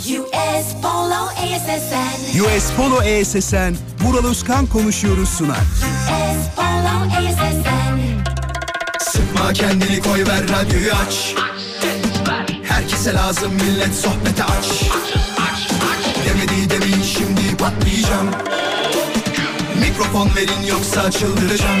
US Polo ASSN. US Polo ESSN, Vural Özkan konuşuyoruz sunar. US Polo ASSN. Sıkma kendini koy ver radyoyu aç Herkese lazım millet sohbete aç Demedi demeyin şimdi patlayacağım Mikrofon verin yoksa çıldıracağım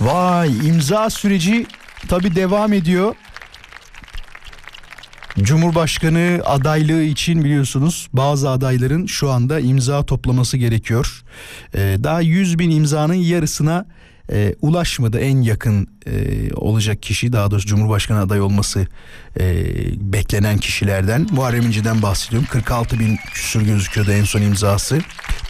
Vay imza süreci tabi devam ediyor. Cumhurbaşkanı adaylığı için biliyorsunuz bazı adayların şu anda imza toplaması gerekiyor. Ee, daha 100 bin imzanın yarısına e, ulaşmadı en yakın e, olacak kişi daha doğrusu Cumhurbaşkanı adayı olması e, beklenen kişilerden Muharrem İnce'den bahsediyorum 46 bin küsur gözüküyordu en son imzası.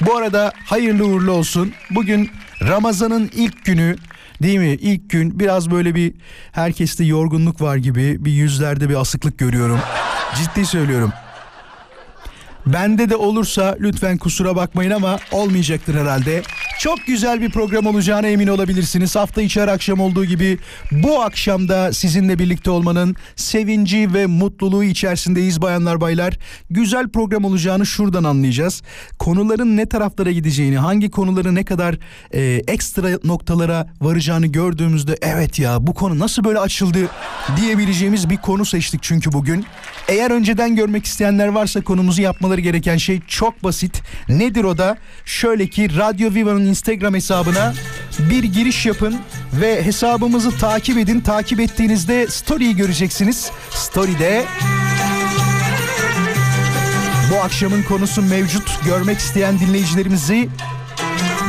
Bu arada hayırlı uğurlu olsun bugün Ramazan'ın ilk günü Değil mi? İlk gün biraz böyle bir herkeste yorgunluk var gibi bir yüzlerde bir asıklık görüyorum. Ciddi söylüyorum. Bende de olursa lütfen kusura bakmayın ama olmayacaktır herhalde. Çok güzel bir program olacağına emin olabilirsiniz. Hafta içi her akşam olduğu gibi bu akşam da sizinle birlikte olmanın sevinci ve mutluluğu içerisindeyiz bayanlar baylar. Güzel program olacağını şuradan anlayacağız. Konuların ne taraflara gideceğini, hangi konuları ne kadar e, ekstra noktalara varacağını gördüğümüzde evet ya bu konu nasıl böyle açıldı diyebileceğimiz bir konu seçtik çünkü bugün. Eğer önceden görmek isteyenler varsa konumuzu yapmaları gereken şey çok basit. Nedir o da? Şöyle ki Radyo Viva'nın Instagram hesabına bir giriş yapın ve hesabımızı takip edin. Takip ettiğinizde story'yi göreceksiniz. Story'de bu akşamın konusu mevcut. Görmek isteyen dinleyicilerimizi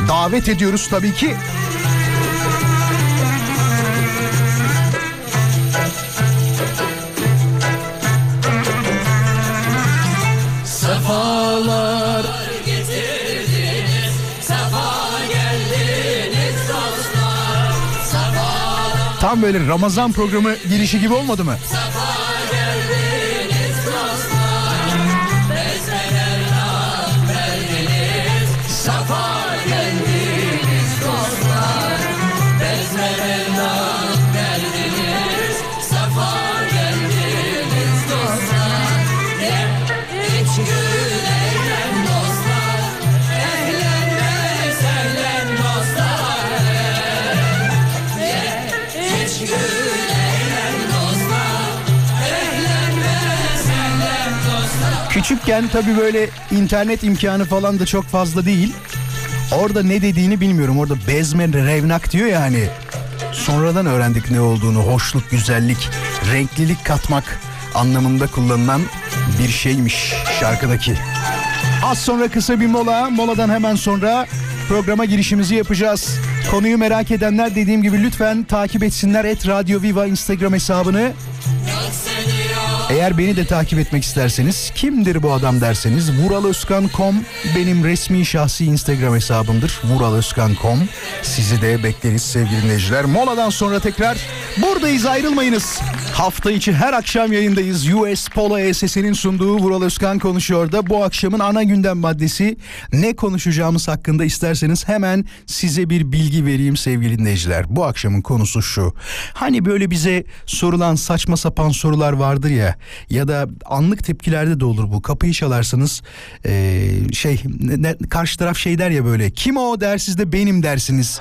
davet ediyoruz tabii ki. Sefalar Tam böyle Ramazan programı girişi gibi olmadı mı? Küçükken tabii böyle internet imkanı falan da çok fazla değil. Orada ne dediğini bilmiyorum. Orada bezme revnak diyor ya hani. Sonradan öğrendik ne olduğunu. Hoşluk, güzellik, renklilik katmak anlamında kullanılan bir şeymiş şarkıdaki. Az sonra kısa bir mola. Moladan hemen sonra programa girişimizi yapacağız. Konuyu merak edenler dediğim gibi lütfen takip etsinler et Radyo Viva Instagram hesabını. Eğer beni de takip etmek isterseniz kimdir bu adam derseniz vuraloskan.com benim resmi şahsi Instagram hesabımdır. vuraloskan.com sizi de bekleriz sevgili dinleyiciler. Moladan sonra tekrar buradayız ayrılmayınız. Hafta içi her akşam yayındayız. US Polo ESS'nin sunduğu Vural Özkan konuşuyor da bu akşamın ana gündem maddesi ne konuşacağımız hakkında isterseniz hemen size bir bilgi vereyim sevgili dinleyiciler. Bu akşamın konusu şu. Hani böyle bize sorulan saçma sapan sorular vardır ya ya da anlık tepkilerde de olur bu. Kapıyı çalarsınız ee, şey ne- karşı taraf şey der ya böyle kim o der siz de benim dersiniz.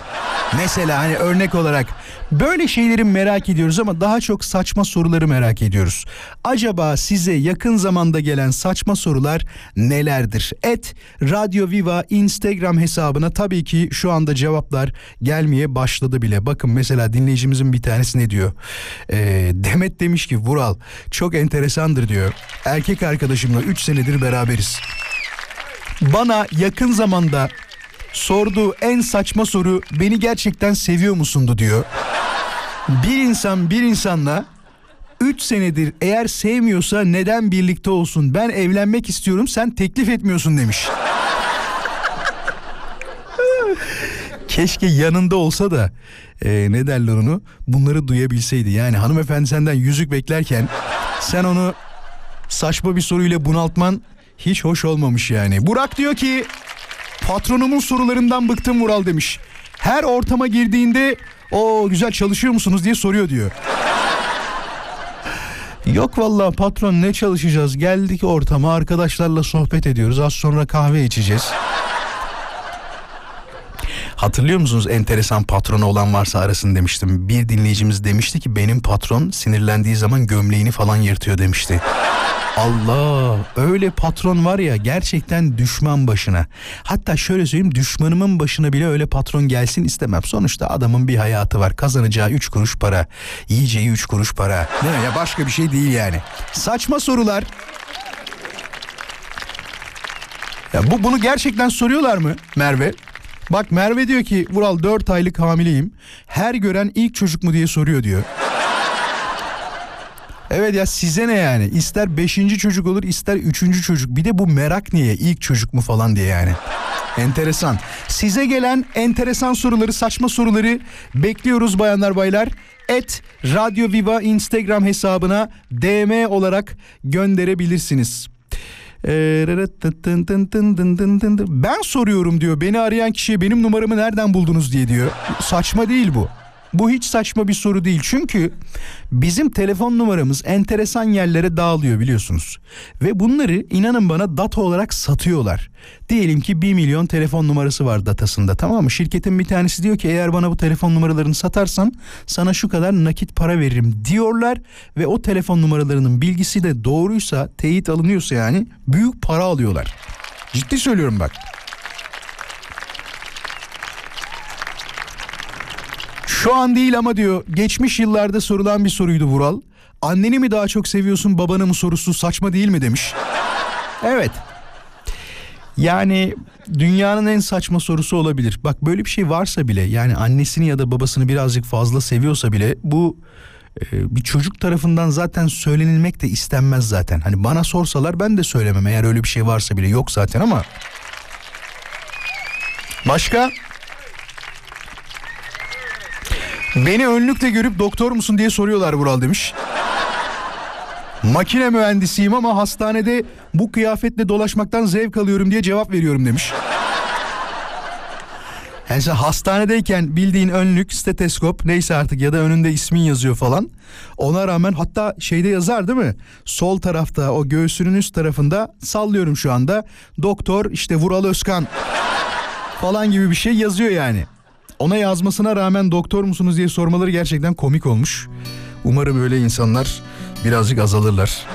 Mesela hani örnek olarak böyle şeyleri merak ediyoruz ama daha çok saçma soruları merak ediyoruz. Acaba size yakın zamanda gelen saçma sorular nelerdir? Et Radyo Viva Instagram hesabına tabii ki şu anda cevaplar gelmeye başladı bile. Bakın mesela dinleyicimizin bir tanesi ne diyor? Ee, Demet demiş ki Vural çok enteresandır diyor. Erkek arkadaşımla 3 senedir beraberiz. Bana yakın zamanda sorduğu en saçma soru beni gerçekten seviyor musundu diyor. Bir insan bir insanla 3 senedir eğer sevmiyorsa neden birlikte olsun? Ben evlenmek istiyorum sen teklif etmiyorsun demiş. Keşke yanında olsa da e, ne derler onu bunları duyabilseydi. Yani hanımefendi senden yüzük beklerken sen onu saçma bir soruyla bunaltman hiç hoş olmamış yani. Burak diyor ki patronumun sorularından bıktım Vural demiş. Her ortama girdiğinde o güzel çalışıyor musunuz diye soruyor diyor. Yok vallahi patron ne çalışacağız geldik ortama arkadaşlarla sohbet ediyoruz az sonra kahve içeceğiz. Hatırlıyor musunuz enteresan patronu olan varsa arasın demiştim. Bir dinleyicimiz demişti ki benim patron sinirlendiği zaman gömleğini falan yırtıyor demişti. Allah öyle patron var ya gerçekten düşman başına. Hatta şöyle söyleyeyim düşmanımın başına bile öyle patron gelsin istemem. Sonuçta adamın bir hayatı var kazanacağı 3 kuruş para yiyeceği 3 kuruş para. Değil mi ya başka bir şey değil yani. Saçma sorular. Ya bu bunu gerçekten soruyorlar mı Merve? Bak Merve diyor ki Vural 4 aylık hamileyim. Her gören ilk çocuk mu diye soruyor diyor. Evet ya size ne yani? İster beşinci çocuk olur ister üçüncü çocuk. Bir de bu merak niye? İlk çocuk mu falan diye yani. Enteresan. Size gelen enteresan soruları, saçma soruları bekliyoruz bayanlar baylar. Et Radyo Viva Instagram hesabına DM olarak gönderebilirsiniz. Ben soruyorum diyor. Beni arayan kişiye benim numaramı nereden buldunuz diye diyor. Saçma değil bu. Bu hiç saçma bir soru değil. Çünkü bizim telefon numaramız enteresan yerlere dağılıyor biliyorsunuz. Ve bunları inanın bana data olarak satıyorlar. Diyelim ki 1 milyon telefon numarası var datasında tamam mı? Şirketin bir tanesi diyor ki eğer bana bu telefon numaralarını satarsan sana şu kadar nakit para veririm diyorlar. Ve o telefon numaralarının bilgisi de doğruysa teyit alınıyorsa yani büyük para alıyorlar. Ciddi söylüyorum bak. Şu an değil ama diyor geçmiş yıllarda sorulan bir soruydu Vural. Anneni mi daha çok seviyorsun babanı mı sorusu saçma değil mi demiş. Evet. Yani dünyanın en saçma sorusu olabilir. Bak böyle bir şey varsa bile yani annesini ya da babasını birazcık fazla seviyorsa bile bu e, bir çocuk tarafından zaten söylenilmek de istenmez zaten. Hani bana sorsalar ben de söylemem eğer öyle bir şey varsa bile yok zaten ama. Başka? Beni önlükle görüp doktor musun diye soruyorlar Vural demiş. Makine mühendisiyim ama hastanede bu kıyafetle dolaşmaktan zevk alıyorum diye cevap veriyorum demiş. Yani sen hastanedeyken bildiğin önlük, steteskop neyse artık ya da önünde ismin yazıyor falan. Ona rağmen hatta şeyde yazar değil mi? Sol tarafta o göğsünün üst tarafında sallıyorum şu anda. Doktor işte Vural Özkan falan gibi bir şey yazıyor yani. Ona yazmasına rağmen doktor musunuz diye sormaları gerçekten komik olmuş. Umarım öyle insanlar birazcık azalırlar.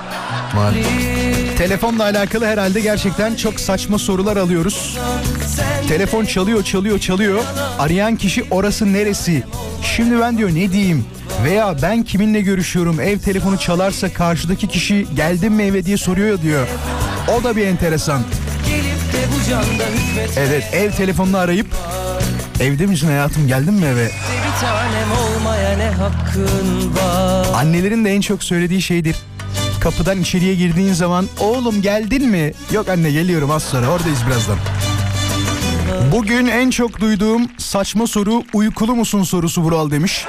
Maalesef. Telefonla alakalı herhalde gerçekten çok saçma sorular alıyoruz. Telefon çalıyor çalıyor çalıyor. Arayan kişi orası neresi? Şimdi ben diyor ne diyeyim? Veya ben kiminle görüşüyorum? Ev telefonu çalarsa karşıdaki kişi geldim mi eve diye soruyor diyor. O da bir enteresan. Evet ev telefonunu arayıp Evde misin hayatım geldin mi eve? Annelerin de en çok söylediği şeydir. Kapıdan içeriye girdiğin zaman oğlum geldin mi? Yok anne geliyorum az sonra oradayız birazdan. Bugün en çok duyduğum saçma soru uykulu musun sorusu Vural demiş.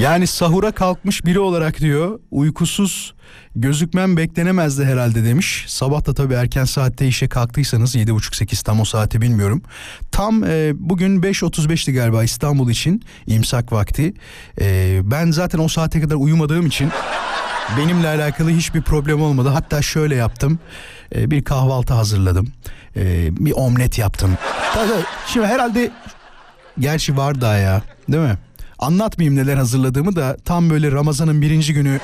Yani sahura kalkmış biri olarak diyor uykusuz gözükmem beklenemezdi herhalde demiş. Sabah da tabii erken saatte işe kalktıysanız 7.30-8 tam o saati bilmiyorum. Tam e, bugün 5.35'ti galiba İstanbul için imsak vakti. E, ben zaten o saate kadar uyumadığım için benimle alakalı hiçbir problem olmadı. Hatta şöyle yaptım. E, bir kahvaltı hazırladım. E, bir omlet yaptım. Tabii, şimdi herhalde gerçi var daha ya değil mi? Anlatmayayım neler hazırladığımı da tam böyle Ramazan'ın birinci günü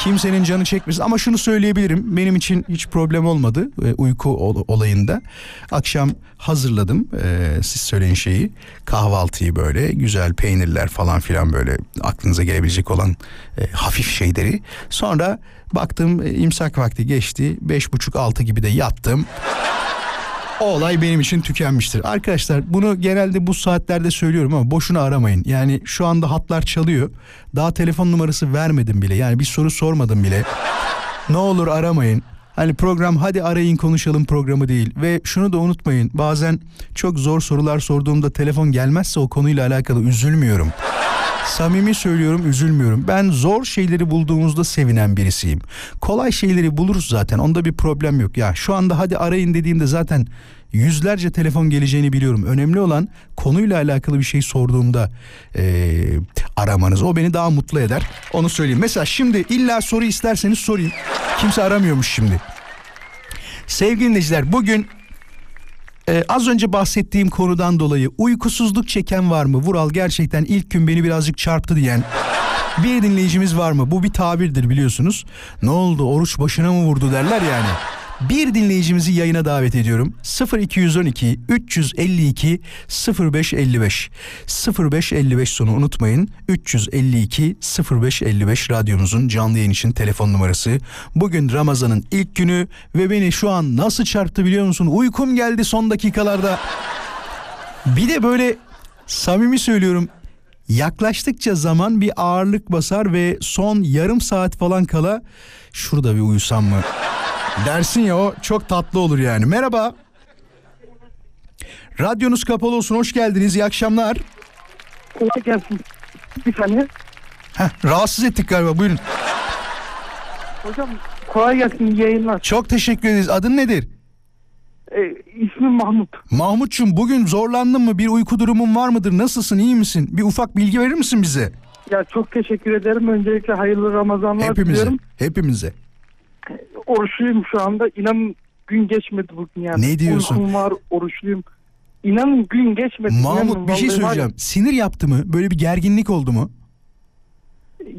kimsenin canı çekmesin. Ama şunu söyleyebilirim benim için hiç problem olmadı e, uyku olayında. Akşam hazırladım e, siz söyleyin şeyi kahvaltıyı böyle güzel peynirler falan filan böyle aklınıza gelebilecek olan e, hafif şeyleri. Sonra baktım e, imsak vakti geçti beş buçuk altı gibi de yattım o olay benim için tükenmiştir. Arkadaşlar bunu genelde bu saatlerde söylüyorum ama boşuna aramayın. Yani şu anda hatlar çalıyor. Daha telefon numarası vermedim bile. Yani bir soru sormadım bile. Ne olur aramayın. Hani program hadi arayın konuşalım programı değil. Ve şunu da unutmayın. Bazen çok zor sorular sorduğumda telefon gelmezse o konuyla alakalı üzülmüyorum. Samimi söylüyorum üzülmüyorum. Ben zor şeyleri bulduğumuzda sevinen birisiyim. Kolay şeyleri buluruz zaten. Onda bir problem yok. Ya şu anda hadi arayın dediğimde zaten yüzlerce telefon geleceğini biliyorum. Önemli olan konuyla alakalı bir şey sorduğumda eee, aramanız. O beni daha mutlu eder. Onu söyleyeyim. Mesela şimdi illa soru isterseniz sorayım. Kimse aramıyormuş şimdi. Sevgili dinleyiciler bugün ee, az önce bahsettiğim konudan dolayı uykusuzluk çeken var mı? Vural gerçekten ilk gün beni birazcık çarptı diyen bir dinleyicimiz var mı? Bu bir tabirdir biliyorsunuz. Ne oldu oruç başına mı vurdu derler yani. Bir dinleyicimizi yayına davet ediyorum. 0212 352 0555 0555 sonu unutmayın. 352 0555 radyomuzun canlı yayın için telefon numarası. Bugün Ramazan'ın ilk günü ve beni şu an nasıl çarptı biliyor musun? Uykum geldi son dakikalarda. Bir de böyle samimi söylüyorum yaklaştıkça zaman bir ağırlık basar ve son yarım saat falan kala şurada bir uyusam mı? Dersin ya o çok tatlı olur yani. Merhaba. Radyonuz kapalı olsun hoş geldiniz iyi akşamlar. Kolay gelsin. Bir saniye. Heh, rahatsız ettik galiba buyurun. Hocam kolay gelsin iyi yayınlar. Çok teşekkür ederiz adın nedir? Ee, ismim Mahmut. Mahmutçum bugün zorlandın mı bir uyku durumun var mıdır nasılsın iyi misin? Bir ufak bilgi verir misin bize? Ya çok teşekkür ederim. Öncelikle hayırlı Ramazanlar Hepimize. diliyorum. Hepimize. Oruçluyum şu anda. İnanın gün geçmedi bugün yani. Ne diyorsun? Uykum var, oruçluyum. İnanın gün geçmedi. Mahmut İnanın, bir şey vallahi var söyleyeceğim. Sinir yaptı mı? Böyle bir gerginlik oldu mu?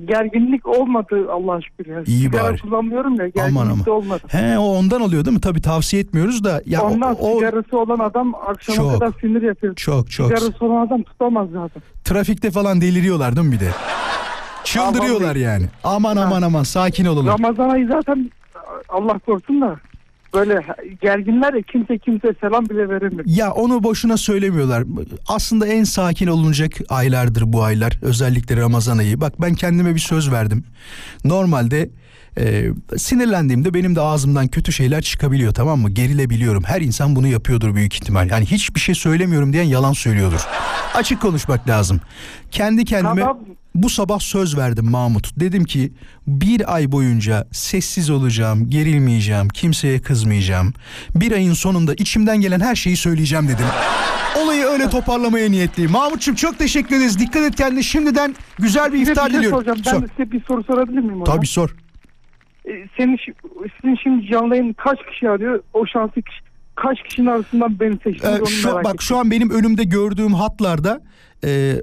Gerginlik olmadı Allah şükür. Ya. İyi Sigara bari. kullanmıyorum ya. Gerginlik Aman aman. de olmadı. He o ondan oluyor değil mi? Tabii tavsiye etmiyoruz da. Ya o- Ondan o, sigarası olan adam akşama Çok. kadar sinir yapıyor. çok çok. Sigarası olan adam tutamaz zaten. Trafikte falan deliriyorlar değil mi bir de? Çıldırıyorlar yani. Aman aman aman sakin olalım. Ramazan ayı zaten Allah korusun da böyle gerginler ya kimse kimse selam bile veremiyor. Ya onu boşuna söylemiyorlar. Aslında en sakin olunacak aylardır bu aylar. Özellikle Ramazan ayı. Bak ben kendime bir söz verdim. Normalde e, sinirlendiğimde benim de ağzımdan kötü şeyler çıkabiliyor tamam mı? Gerilebiliyorum. Her insan bunu yapıyordur büyük ihtimal. Yani hiçbir şey söylemiyorum diyen yalan söylüyordur. Açık konuşmak lazım. Kendi kendime Tamam. bu sabah söz verdim Mahmut. Dedim ki bir ay boyunca sessiz olacağım, gerilmeyeceğim, kimseye kızmayacağım. Bir ayın sonunda içimden gelen her şeyi söyleyeceğim dedim. Olayı öyle toparlamaya niyetliyim. Mahmutçum çok teşekkür ederiz. Dikkat et kendine. Şimdiden güzel bir iftar şey diliyorum. Ben Sor. de size bir soru sorabilir miyim hocam? Tabii sor. Ee, senin, sizin şimdi canlı yayın kaç kişi arıyor? O şanslı kişi kaç kişinin arasından beni seçtiniz Ee, onu şu, bak ettim. şu an benim önümde gördüğüm hatlarda e,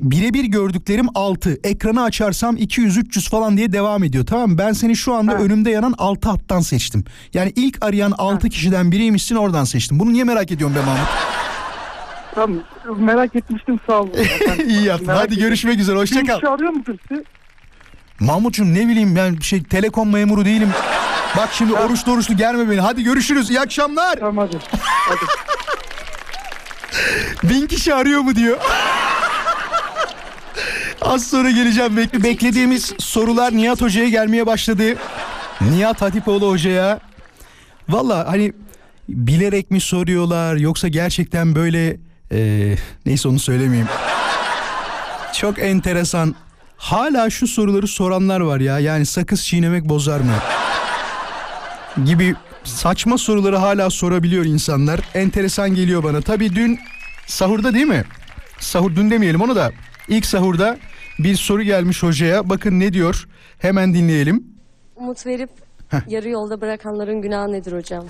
birebir gördüklerim 6. Ekranı açarsam 200-300 falan diye devam ediyor. Tamam mı? Ben seni şu anda Ha. önümde yanan 6 hattan seçtim. Yani ilk arayan 6 kişiden biriymişsin oradan seçtim. Bunu niye merak ediyorsun be Mahmut? Tamam merak etmiştim sağ olun. İyi yaptın. merak Hadi ettim. görüşmek üzere. Bir Hoşçakal. kişi arıyor mudur sizi? Mahmut'cum ne bileyim ben şey telekom memuru değilim. Bak şimdi oruçlu oruçlu gelme beni. Hadi görüşürüz. İyi akşamlar. Tamam hadi. hadi. Bin kişi arıyor mu diyor. Az sonra geleceğim. Bekle, beklediğimiz sorular Nihat Hoca'ya gelmeye başladı. Nihat Hatipoğlu Hoca'ya. Valla hani bilerek mi soruyorlar yoksa gerçekten böyle e, neyse onu söylemeyeyim. Çok enteresan. Hala şu soruları soranlar var ya. Yani sakız çiğnemek bozar mı? Gibi saçma soruları hala sorabiliyor insanlar. Enteresan geliyor bana. Tabii dün sahurda değil mi? Sahur dün demeyelim onu da. İlk sahurda bir soru gelmiş hocaya. Bakın ne diyor? Hemen dinleyelim. Umut verip yarı yolda bırakanların günahı nedir hocam?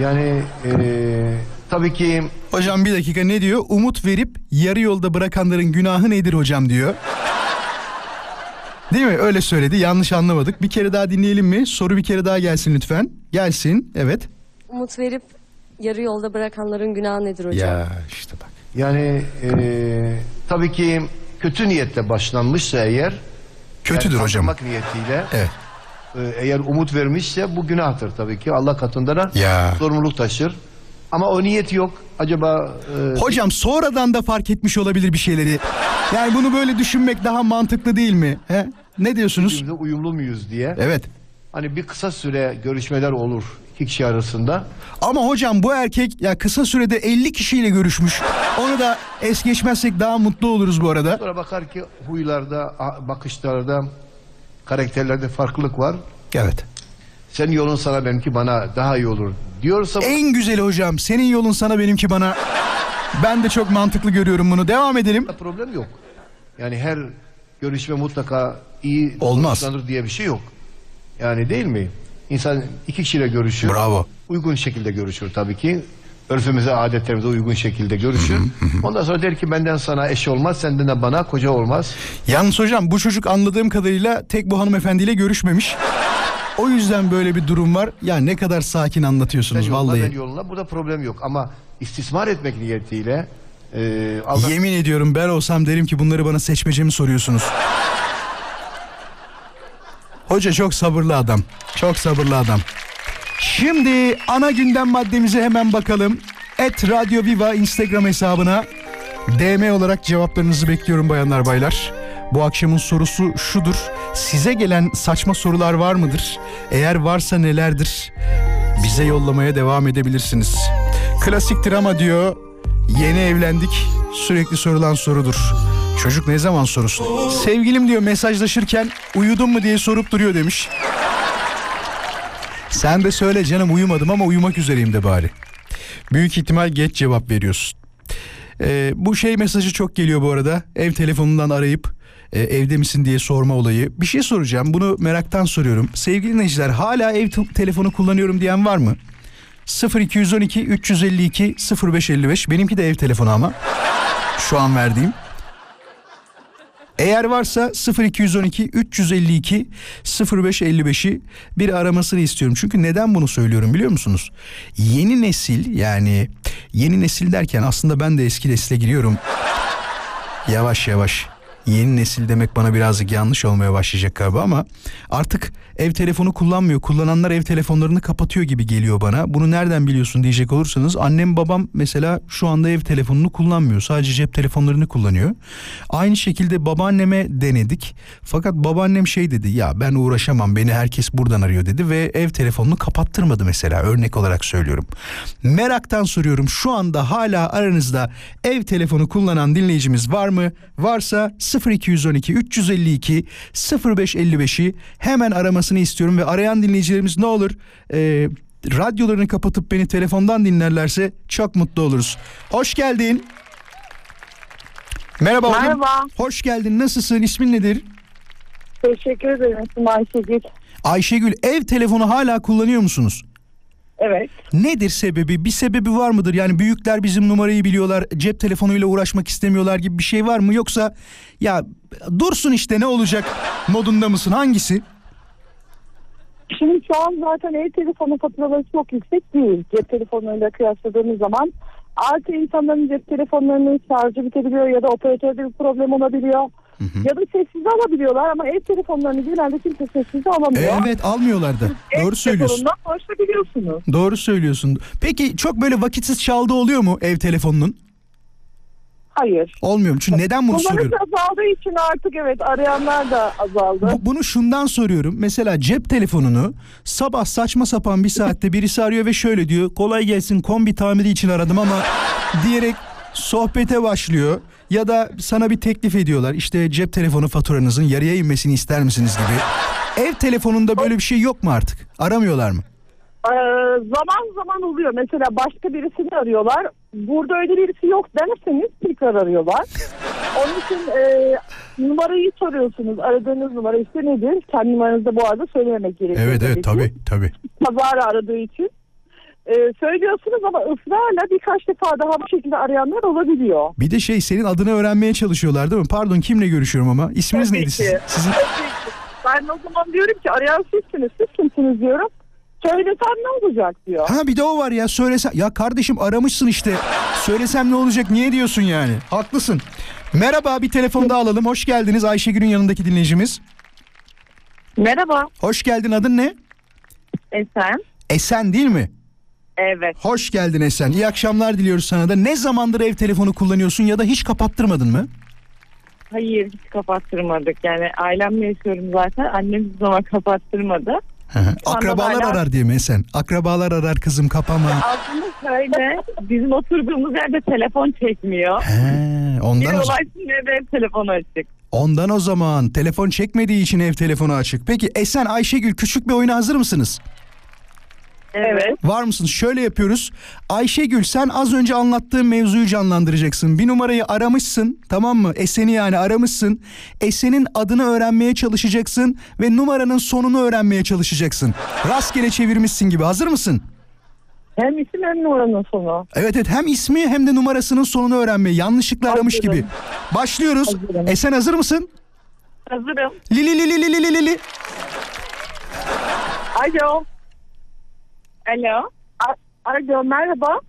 Yani eee, tabii ki Hocam bir dakika ne diyor? Umut verip yarı yolda bırakanların günahı nedir hocam diyor. Değil mi? Öyle söyledi. Yanlış anlamadık. Bir kere daha dinleyelim mi? Soru bir kere daha gelsin lütfen. Gelsin. Evet. Umut verip yarı yolda bırakanların günahı nedir hocam? işte bak. yani eee, tabii ki kötü niyetle başlanmışsa eğer Kötüdür yani hocam. niyetiyle Evet. eee, eğer umut vermişse bu günahtır tabii ki Allah katında da Ya. sorumluluk taşır. Ama o niyet yok. Acaba e, Hocam sonradan da fark etmiş olabilir bir şeyleri. Yani bunu böyle düşünmek daha mantıklı değil mi? He? Ne diyorsunuz? birbirimize uyumlu muyuz diye. Evet. Hani bir kısa süre görüşmeler olur iki kişi arasında. Ama hocam bu erkek ya kısa sürede 50 kişiyle görüşmüş. Onu da es geçmezsek daha mutlu oluruz bu arada. Sonra bakar ki huylarda, bakışlarda, karakterlerde farklılık var. Evet. Senin yolun sana benimki bana daha iyi olur diyorsa En güzeli hocam senin yolun sana benimki bana. Ben de çok mantıklı görüyorum bunu. Devam edelim. problem yok. Yani her görüşme mutlaka iyi Olmaz. diye bir şey yok. Yani değil mi? İnsan iki kişiyle görüşür. Bravo. Uygun şekilde görüşür tabii ki. Örfümüze, adetlerimize uygun şekilde görüşür. Ondan sonra der ki benden sana eş olmaz, senden de bana koca olmaz. Yalnız hocam bu çocuk anladığım kadarıyla tek bu hanımefendiyle görüşmemiş. O yüzden böyle bir durum var. Ya ne kadar sakin anlatıyorsunuz yoluna, ben vallahi. yoluna. Burada problem yok ama istismar etmek niyetiyle e, Allah Yemin ediyorum ben olsam derim ki bunları bana seçmece mi soruyorsunuz? Hoca çok sabırlı adam. Çok sabırlı adam. Şimdi ana gündem maddemize hemen bakalım. Et Radio Viva Instagram hesabına DM olarak cevaplarınızı bekliyorum bayanlar baylar. Bu akşamın sorusu şudur. Size gelen saçma sorular var mıdır? Eğer varsa nelerdir? Bize yollamaya devam edebilirsiniz. Klasiktir ama diyor Yeni evlendik. Sürekli sorulan sorudur. Çocuk ne zaman sorusun? Sevgilim diyor mesajlaşırken uyudun mu diye sorup duruyor demiş. Sen de söyle canım uyumadım ama uyumak üzereyim de bari. Büyük ihtimal geç cevap veriyorsun. Ee, bu şey mesajı çok geliyor bu arada. Ev telefonundan arayıp e, evde misin diye sorma olayı. Bir şey soracağım. Bunu meraktan soruyorum. Sevgili dinleyiciler hala ev te- telefonu kullanıyorum diyen var mı? 0212 352 0555 benimki de ev telefonu ama şu an verdiğim. Eğer varsa 0212 352 0555'i bir aramasını istiyorum. Çünkü neden bunu söylüyorum biliyor musunuz? Yeni nesil yani yeni nesil derken aslında ben de eski nesile giriyorum. Yavaş yavaş. Yeni nesil demek bana birazcık yanlış olmaya başlayacak galiba ama artık ev telefonu kullanmıyor. Kullananlar ev telefonlarını kapatıyor gibi geliyor bana. Bunu nereden biliyorsun diyecek olursanız annem babam mesela şu anda ev telefonunu kullanmıyor. Sadece cep telefonlarını kullanıyor. Aynı şekilde babaanneme denedik. Fakat babaannem şey dedi ya ben uğraşamam beni herkes buradan arıyor dedi ve ev telefonunu kapattırmadı mesela örnek olarak söylüyorum. Meraktan soruyorum şu anda hala aranızda ev telefonu kullanan dinleyicimiz var mı? Varsa 0212 352 0555'i hemen aramasını istiyorum ve arayan dinleyicilerimiz ne olur e, radyolarını kapatıp beni telefondan dinlerlerse çok mutlu oluruz. Hoş geldin. Merhaba. Merhaba. Hoş geldin. Nasılsın? İsmin nedir? Teşekkür ederim. İsmim Ayşegül. Ayşegül ev telefonu hala kullanıyor musunuz? Evet. Nedir sebebi? Bir sebebi var mıdır? Yani büyükler bizim numarayı biliyorlar, cep telefonuyla uğraşmak istemiyorlar gibi bir şey var mı? Yoksa ya dursun işte ne olacak modunda mısın? Hangisi? Şimdi şu an zaten ev telefonu faturaları çok yüksek değil. Cep telefonlarıyla kıyasladığımız zaman. Artı insanların cep telefonlarının şarjı bitebiliyor ya da operatörde bir problem olabiliyor. Ya da sessize alabiliyorlar ama ev telefonlarını genelde kimse sessize alamıyor. Evet almıyorlar da. Ev Doğru söylüyorsun. telefonundan ulaşabiliyorsunuz. Doğru söylüyorsun. Peki çok böyle vakitsiz çaldığı oluyor mu ev telefonunun? Hayır. Olmuyor mu? Çünkü neden bunu Kullanıcı soruyorum? azaldığı için artık evet arayanlar da azaldı. Bu- bunu şundan soruyorum. Mesela cep telefonunu sabah saçma sapan bir saatte birisi arıyor ve şöyle diyor. Kolay gelsin kombi tamiri için aradım ama diyerek sohbete başlıyor. Ya da sana bir teklif ediyorlar. İşte cep telefonu faturanızın yarıya inmesini ister misiniz gibi. Ev telefonunda böyle bir şey yok mu artık? Aramıyorlar mı? Ee, zaman zaman oluyor. Mesela başka birisini arıyorlar. Burada öyle birisi yok derseniz tekrar arıyorlar. Onun için e, numarayı soruyorsunuz. Aradığınız numara işte nedir? Kendi numaranızı da bu arada söylememek gerekiyor. Evet evet tabii tabii. Kazara aradığı için. Ee, söylüyorsunuz ama ısrarla birkaç defa daha bu şekilde arayanlar olabiliyor. Bir de şey senin adını öğrenmeye çalışıyorlar değil mi? Pardon kimle görüşüyorum ama? İsminiz Tabii neydi ki. sizin? sizin? Ben o zaman diyorum ki arayan sizsiniz, siz kimsiniz diyorum. Söylesem ne olacak diyor. Ha bir de o var ya söylesem. Ya kardeşim aramışsın işte. Söylesem ne olacak niye diyorsun yani? Haklısın. Merhaba bir telefon daha alalım. Hoş geldiniz Ayşegül'ün yanındaki dinleyicimiz. Merhaba Hoş geldin adın ne? Esen. Esen değil mi? Evet. Hoş geldin Esen. İyi akşamlar diliyoruz sana da. Ne zamandır ev telefonu kullanıyorsun ya da hiç kapattırmadın mı? Hayır hiç kapattırmadık. Yani ailemle yaşıyorum zaten. Annem hiçbir zaman kapattırmadı. Akrabalar hala- arar diye mi Esen? Akrabalar arar kızım kapama. Aslında şöyle bizim oturduğumuz yerde telefon çekmiyor. He, Bir ondan, o, ulaşsın diye de hep telefonu açık. ondan o zaman telefon çekmediği için ev telefonu açık. Peki Esen Ayşegül küçük bir oyuna hazır mısınız? Evet. Var mısınız? Şöyle yapıyoruz. Ayşegül sen az önce anlattığım mevzuyu canlandıracaksın. Bir numarayı aramışsın tamam mı? Esen'i yani aramışsın. Esen'in adını öğrenmeye çalışacaksın ve numaranın sonunu öğrenmeye çalışacaksın. Rastgele çevirmişsin gibi. Hazır mısın? Hem isim hem numaranın sonu. Evet evet hem ismi hem de numarasının sonunu öğrenmeye yanlışlıkla aramış Hazırım. gibi. Başlıyoruz. Hazırım. Esen hazır mısın? Hazırım. Lili lili lili lili lili. Alo. Alo. Alo merhaba.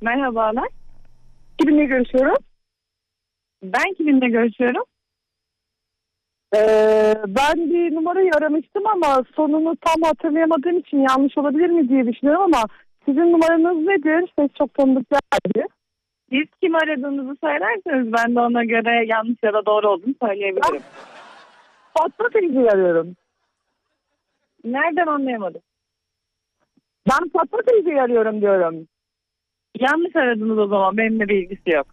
Merhabalar. Kiminle görüşüyorum? Ben kiminle görüşüyorum? Ee, ben bir numarayı aramıştım ama sonunu tam hatırlayamadığım için yanlış olabilir mi diye düşünüyorum ama sizin numaranız nedir? Ses çok tanıdık geldi. Siz kim aradığınızı söylerseniz ben de ona göre yanlış ya da doğru olduğunu söyleyebilirim. Fatma teyzeyi arıyorum. Nereden anlayamadım? Ben Fatma teyzeyi arıyorum diyorum. Yanlış aradınız o zaman. Benimle bir ilgisi yok.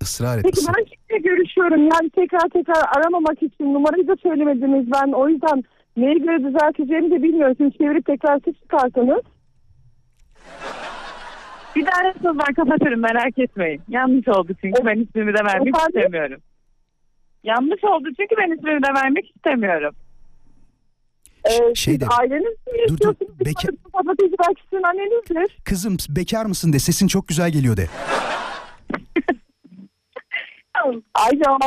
Israr et. Peki ısrar. ben kimle görüşüyorum? Yani tekrar tekrar aramamak için numarayı da söylemediniz. Ben o yüzden neye göre düzelteceğimi de bilmiyorum. Şimdi çevirip tekrar siz çıkarsanız. Bir daha ararsanız ben kapatırım merak etmeyin. Yanlış oldu çünkü ben ismimi de vermek Efendim? istemiyorum. Yanlış oldu çünkü ben ismimi de vermek istemiyorum. Ee, şey de- aileniz mi yaşıyorsunuz? Teyze belki sizin annenizdir. Kızım bekar mısın de sesin çok güzel geliyor de. Alo.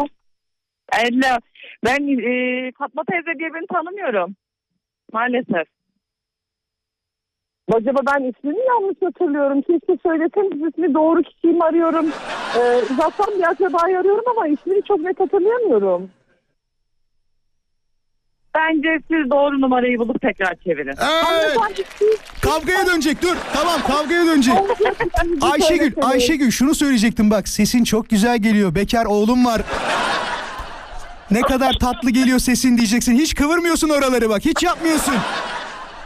Alo. Ben e, Fatma teyze diye birini tanımıyorum. Maalesef. Acaba ben ismini yanlış hatırlıyorum. Keşke söyleseniz ismi doğru kişiyi mi arıyorum? Ee, uzaktan bir akrabayı arıyorum ama ismini çok net hatırlayamıyorum. Bence siz doğru numarayı bulup tekrar çevirin. Evet. Kavgaya dönecek dur. Tamam kavgaya dönecek. Ayşegül. Ayşegül şunu söyleyecektim bak sesin çok güzel geliyor. Bekar oğlum var. Ne kadar tatlı geliyor sesin diyeceksin. Hiç kıvırmıyorsun oraları bak. Hiç yapmıyorsun.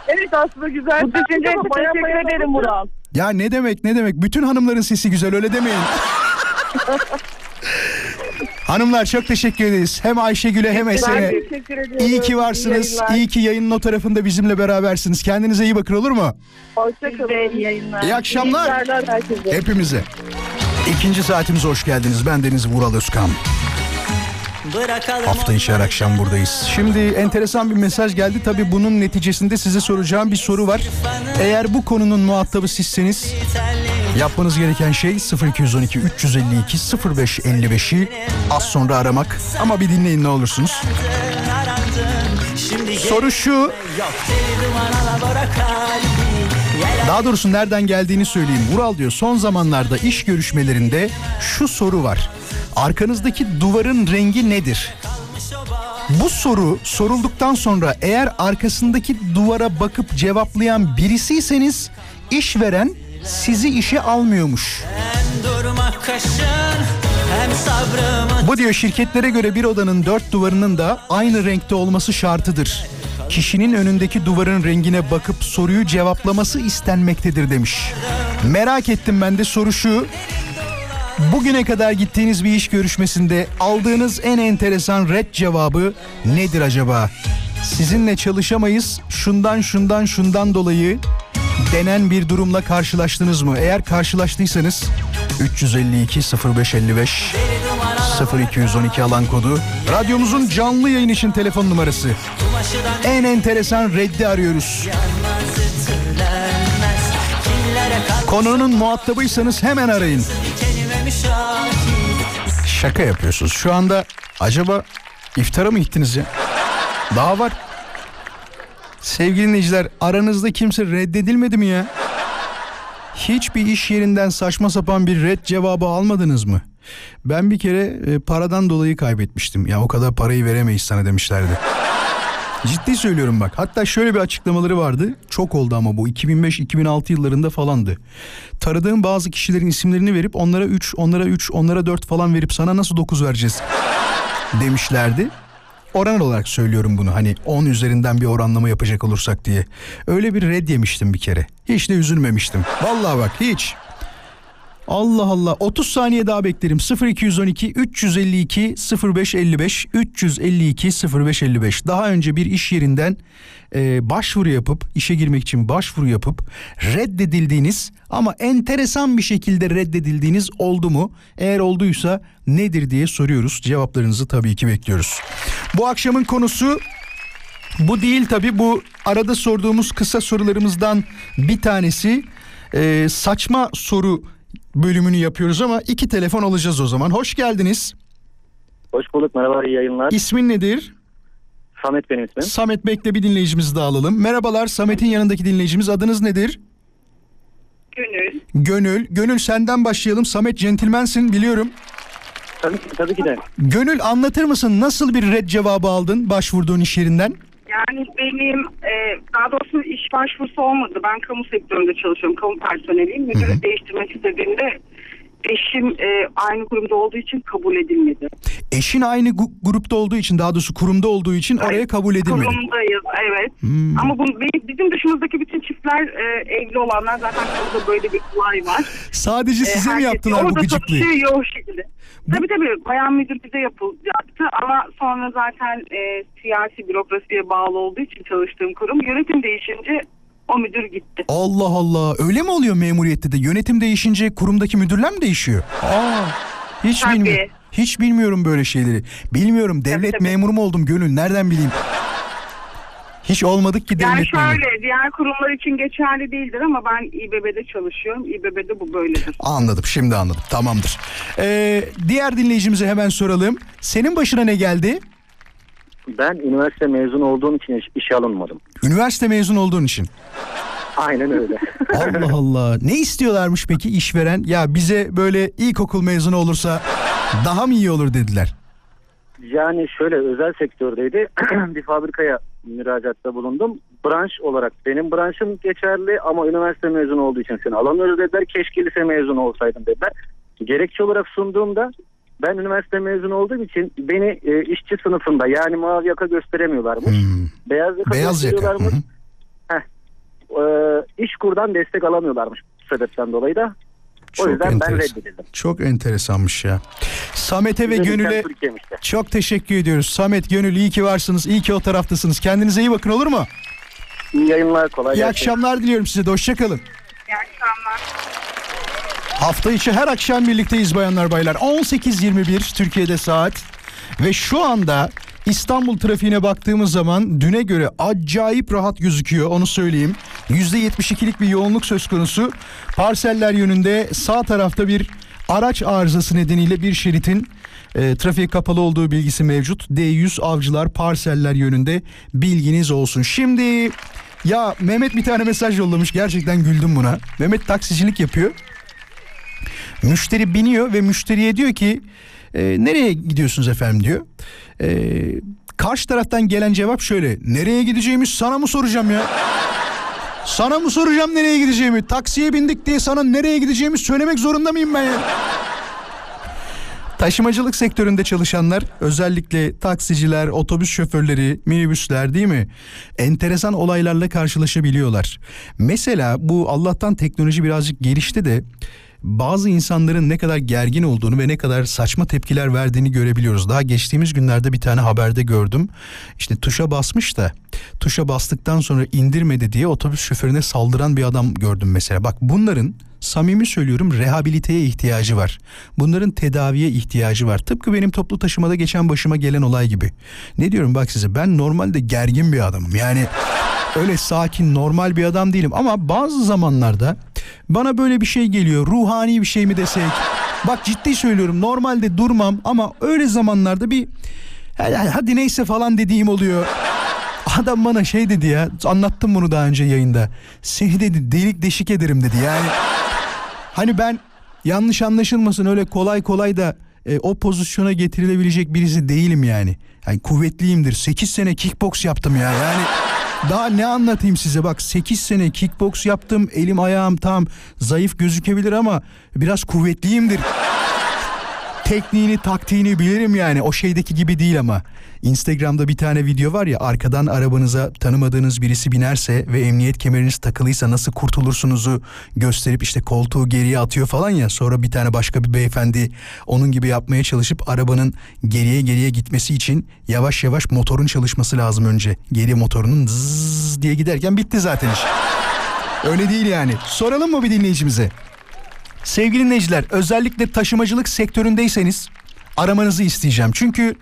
Evet aslında güzel. Bu düşünce için teşekkür ederim Murat. Ya ne demek ne demek. Bütün hanımların sesi güzel öyle demeyin. Hanımlar çok teşekkür ederiz. Hem Ayşegül'e hem Esen'e. teşekkür ediyorum. İyi ki varsınız. yayınlar. İyi ki yayının o tarafında bizimle berabersiniz. Kendinize iyi bakın olur mu? Hoşçakalın. İyi yayınlar. İyi akşamlar. Herkese. Hepimize. İkinci saatimize hoş geldiniz. Ben Deniz Vural Özkan. Bırakalım Hafta içi her akşam buradayız. Şimdi enteresan bir mesaj geldi. Tabii bunun neticesinde size soracağım bir soru var. Eğer bu konunun muhatabı sizseniz yapmanız gereken şey 0212 352 0555'i az sonra aramak. Ama bir dinleyin ne olursunuz. Soru şu. Daha doğrusu nereden geldiğini söyleyeyim. Vural diyor son zamanlarda iş görüşmelerinde şu soru var. Arkanızdaki duvarın rengi nedir? Bu soru sorulduktan sonra eğer arkasındaki duvara bakıp cevaplayan birisiyseniz işveren sizi işe almıyormuş. Bu diyor şirketlere göre bir odanın dört duvarının da aynı renkte olması şartıdır. Kişinin önündeki duvarın rengine bakıp soruyu cevaplaması istenmektedir demiş. Merak ettim ben de soru şu. Bugüne kadar gittiğiniz bir iş görüşmesinde aldığınız en enteresan red cevabı nedir acaba? Sizinle çalışamayız şundan şundan şundan dolayı denen bir durumla karşılaştınız mı? Eğer karşılaştıysanız 352 0555 0212 alan kodu. Radyomuzun canlı yayın için telefon numarası. En enteresan reddi arıyoruz. Konunun muhatabıysanız hemen arayın. Şaka yapıyorsunuz. Şu anda acaba iftara mı gittiniz ya? Daha var. Sevgili dinleyiciler aranızda kimse reddedilmedi mi ya? Hiçbir iş yerinden saçma sapan bir red cevabı almadınız mı? Ben bir kere e, paradan dolayı kaybetmiştim. Ya o kadar parayı veremeyiz sana demişlerdi. Ciddi söylüyorum bak. Hatta şöyle bir açıklamaları vardı. Çok oldu ama bu 2005-2006 yıllarında falandı. Taradığım bazı kişilerin isimlerini verip onlara 3, onlara 3, onlara 4 falan verip sana nasıl 9 vereceğiz demişlerdi. Oran olarak söylüyorum bunu hani 10 üzerinden bir oranlama yapacak olursak diye. Öyle bir red yemiştim bir kere. Hiç de üzülmemiştim. Vallahi bak hiç. Allah Allah 30 saniye daha beklerim 0212 352 0555 352 0555 daha önce bir iş yerinden e, başvuru yapıp işe girmek için başvuru yapıp reddedildiğiniz ama enteresan bir şekilde reddedildiğiniz oldu mu eğer olduysa nedir diye soruyoruz cevaplarınızı tabii ki bekliyoruz bu akşamın konusu bu değil tabii bu arada sorduğumuz kısa sorularımızdan bir tanesi e, saçma soru bölümünü yapıyoruz ama iki telefon alacağız o zaman. Hoş geldiniz. Hoş bulduk merhaba iyi yayınlar. İsmin nedir? Samet benim ismim. Samet bekle bir dinleyicimizi daha alalım. Merhabalar Samet'in yanındaki dinleyicimiz adınız nedir? Gönül. Gönül. Gönül senden başlayalım. Samet centilmensin biliyorum. Tabii, tabii ki de. Gönül anlatır mısın nasıl bir red cevabı aldın başvurduğun iş yerinden? Yani benim e, daha doğrusu iş başvurusu olmadı. Ben kamu sektöründe çalışıyorum. Kamu personeliyim. Müdürü değiştirmek istediğimde eşim e, aynı kurumda olduğu için kabul edilmedi. Eşin aynı gu- grupta olduğu için daha doğrusu kurumda olduğu için oraya kabul edilmedi. Kurumdayız evet. Hmm. Ama bu, bizim dışımızdaki bütün çiftler e, evli olanlar zaten orada böyle bir olay var. Sadece E, size mi yaptılar bu orada gıcıklığı? satışıyor o şekilde. Tabii tabii bayan müdür bize yapılacaktı ama sonra zaten e, siyasi bürokrasiye bağlı olduğu için çalıştığım kurum yönetim değişince o müdür gitti. Allah Allah öyle mi oluyor memuriyette de yönetim değişince kurumdaki müdürler mi değişiyor? Aa, hiç Tabii. bilmiyorum. Hiç bilmiyorum böyle şeyleri. Bilmiyorum devlet tabii. memuru mu oldum gönül nereden bileyim. Hiç olmadık ki devlet Yani memuru. şöyle diğer kurumlar için geçerli değildir ama ben İBB'de çalışıyorum. İBB'de bu böyledir. Anladım şimdi anladım tamamdır. Ee, diğer dinleyicimize hemen soralım. Senin başına ne geldi? Ben üniversite mezun olduğum için iş- işe alınmadım. Üniversite mezun olduğun için. Aynen öyle. Allah Allah. Ne istiyorlarmış peki işveren? Ya bize böyle ilkokul mezunu olursa daha mı iyi olur dediler. yani şöyle özel sektördeydi. bir fabrikaya müracaatta bulundum. Branş olarak benim branşım geçerli ama üniversite mezunu olduğu için seni alamıyoruz dediler. Keşke lise mezunu olsaydım dediler. Gerekçe olarak sunduğumda ben üniversite mezunu olduğum için beni e, işçi sınıfında yani mavi yaka gösteremiyorlarmış. Hmm. Beyaz yaka Beyaz yaka. gösteriyorlarmış. Hı hı. Ee, iş kurdan destek alamıyorlarmış bu sebepten dolayı da. O Çok yüzden ben enteresan. reddedildim. Çok enteresanmış ya. Samet'e ve Gönül'e çok teşekkür ediyoruz. Samet, Gönül iyi ki varsınız. iyi ki o taraftasınız. Kendinize iyi bakın olur mu? İyi yayınlar kolay İyi gelsin. akşamlar diliyorum size de. Hoşçakalın. İyi akşamlar. Hafta içi her akşam birlikteyiz bayanlar baylar. 18.21 Türkiye'de saat. Ve şu anda İstanbul trafiğine baktığımız zaman düne göre acayip rahat gözüküyor onu söyleyeyim. %72'lik bir yoğunluk söz konusu. Parseller yönünde sağ tarafta bir araç arızası nedeniyle bir şeritin e, trafiğe kapalı olduğu bilgisi mevcut. D100 avcılar parseller yönünde bilginiz olsun. Şimdi ya Mehmet bir tane mesaj yollamış gerçekten güldüm buna. Mehmet taksicilik yapıyor. Müşteri biniyor ve müşteriye diyor ki "E, nereye gidiyorsunuz efendim diyor. E, karşı taraftan gelen cevap şöyle. Nereye gideceğimi sana mı soracağım ya? Sana mı soracağım nereye gideceğimi? Taksiye bindik diye sana nereye gideceğimi söylemek zorunda mıyım ben ya? Taşımacılık sektöründe çalışanlar özellikle taksiciler, otobüs şoförleri, minibüsler değil mi? Enteresan olaylarla karşılaşabiliyorlar. Mesela bu Allah'tan teknoloji birazcık gelişti de bazı insanların ne kadar gergin olduğunu ve ne kadar saçma tepkiler verdiğini görebiliyoruz. Daha geçtiğimiz günlerde bir tane haberde gördüm. İşte tuşa basmış da tuşa bastıktan sonra indirmedi diye otobüs şoförüne saldıran bir adam gördüm mesela. Bak bunların samimi söylüyorum rehabiliteye ihtiyacı var. Bunların tedaviye ihtiyacı var. Tıpkı benim toplu taşımada geçen başıma gelen olay gibi. Ne diyorum bak size ben normalde gergin bir adamım. Yani öyle sakin normal bir adam değilim ama bazı zamanlarda bana böyle bir şey geliyor. Ruhani bir şey mi desek? Bak ciddi söylüyorum normalde durmam ama öyle zamanlarda bir "Hadi- neyse falan dediğim oluyor. Adam bana şey dedi ya anlattım bunu daha önce yayında. Seni dedi delik deşik ederim dedi yani. Hani ben yanlış anlaşılmasın öyle kolay kolay da e, o pozisyona getirilebilecek birisi değilim yani. Yani kuvvetliyimdir. 8 sene kickbox yaptım ya. Yani daha ne anlatayım size bak 8 sene kickbox yaptım. Elim ayağım tam zayıf gözükebilir ama biraz kuvvetliyimdir. Tekniğini taktiğini bilirim yani o şeydeki gibi değil ama. Instagram'da bir tane video var ya arkadan arabanıza tanımadığınız birisi binerse ve emniyet kemeriniz takılıysa nasıl kurtulursunuzu gösterip işte koltuğu geriye atıyor falan ya sonra bir tane başka bir beyefendi onun gibi yapmaya çalışıp arabanın geriye geriye gitmesi için yavaş yavaş motorun çalışması lazım önce. Geri motorunun zzz diye giderken bitti zaten iş. Öyle değil yani. Soralım mı bir dinleyicimize? Sevgili dinleyiciler özellikle taşımacılık sektöründeyseniz aramanızı isteyeceğim. Çünkü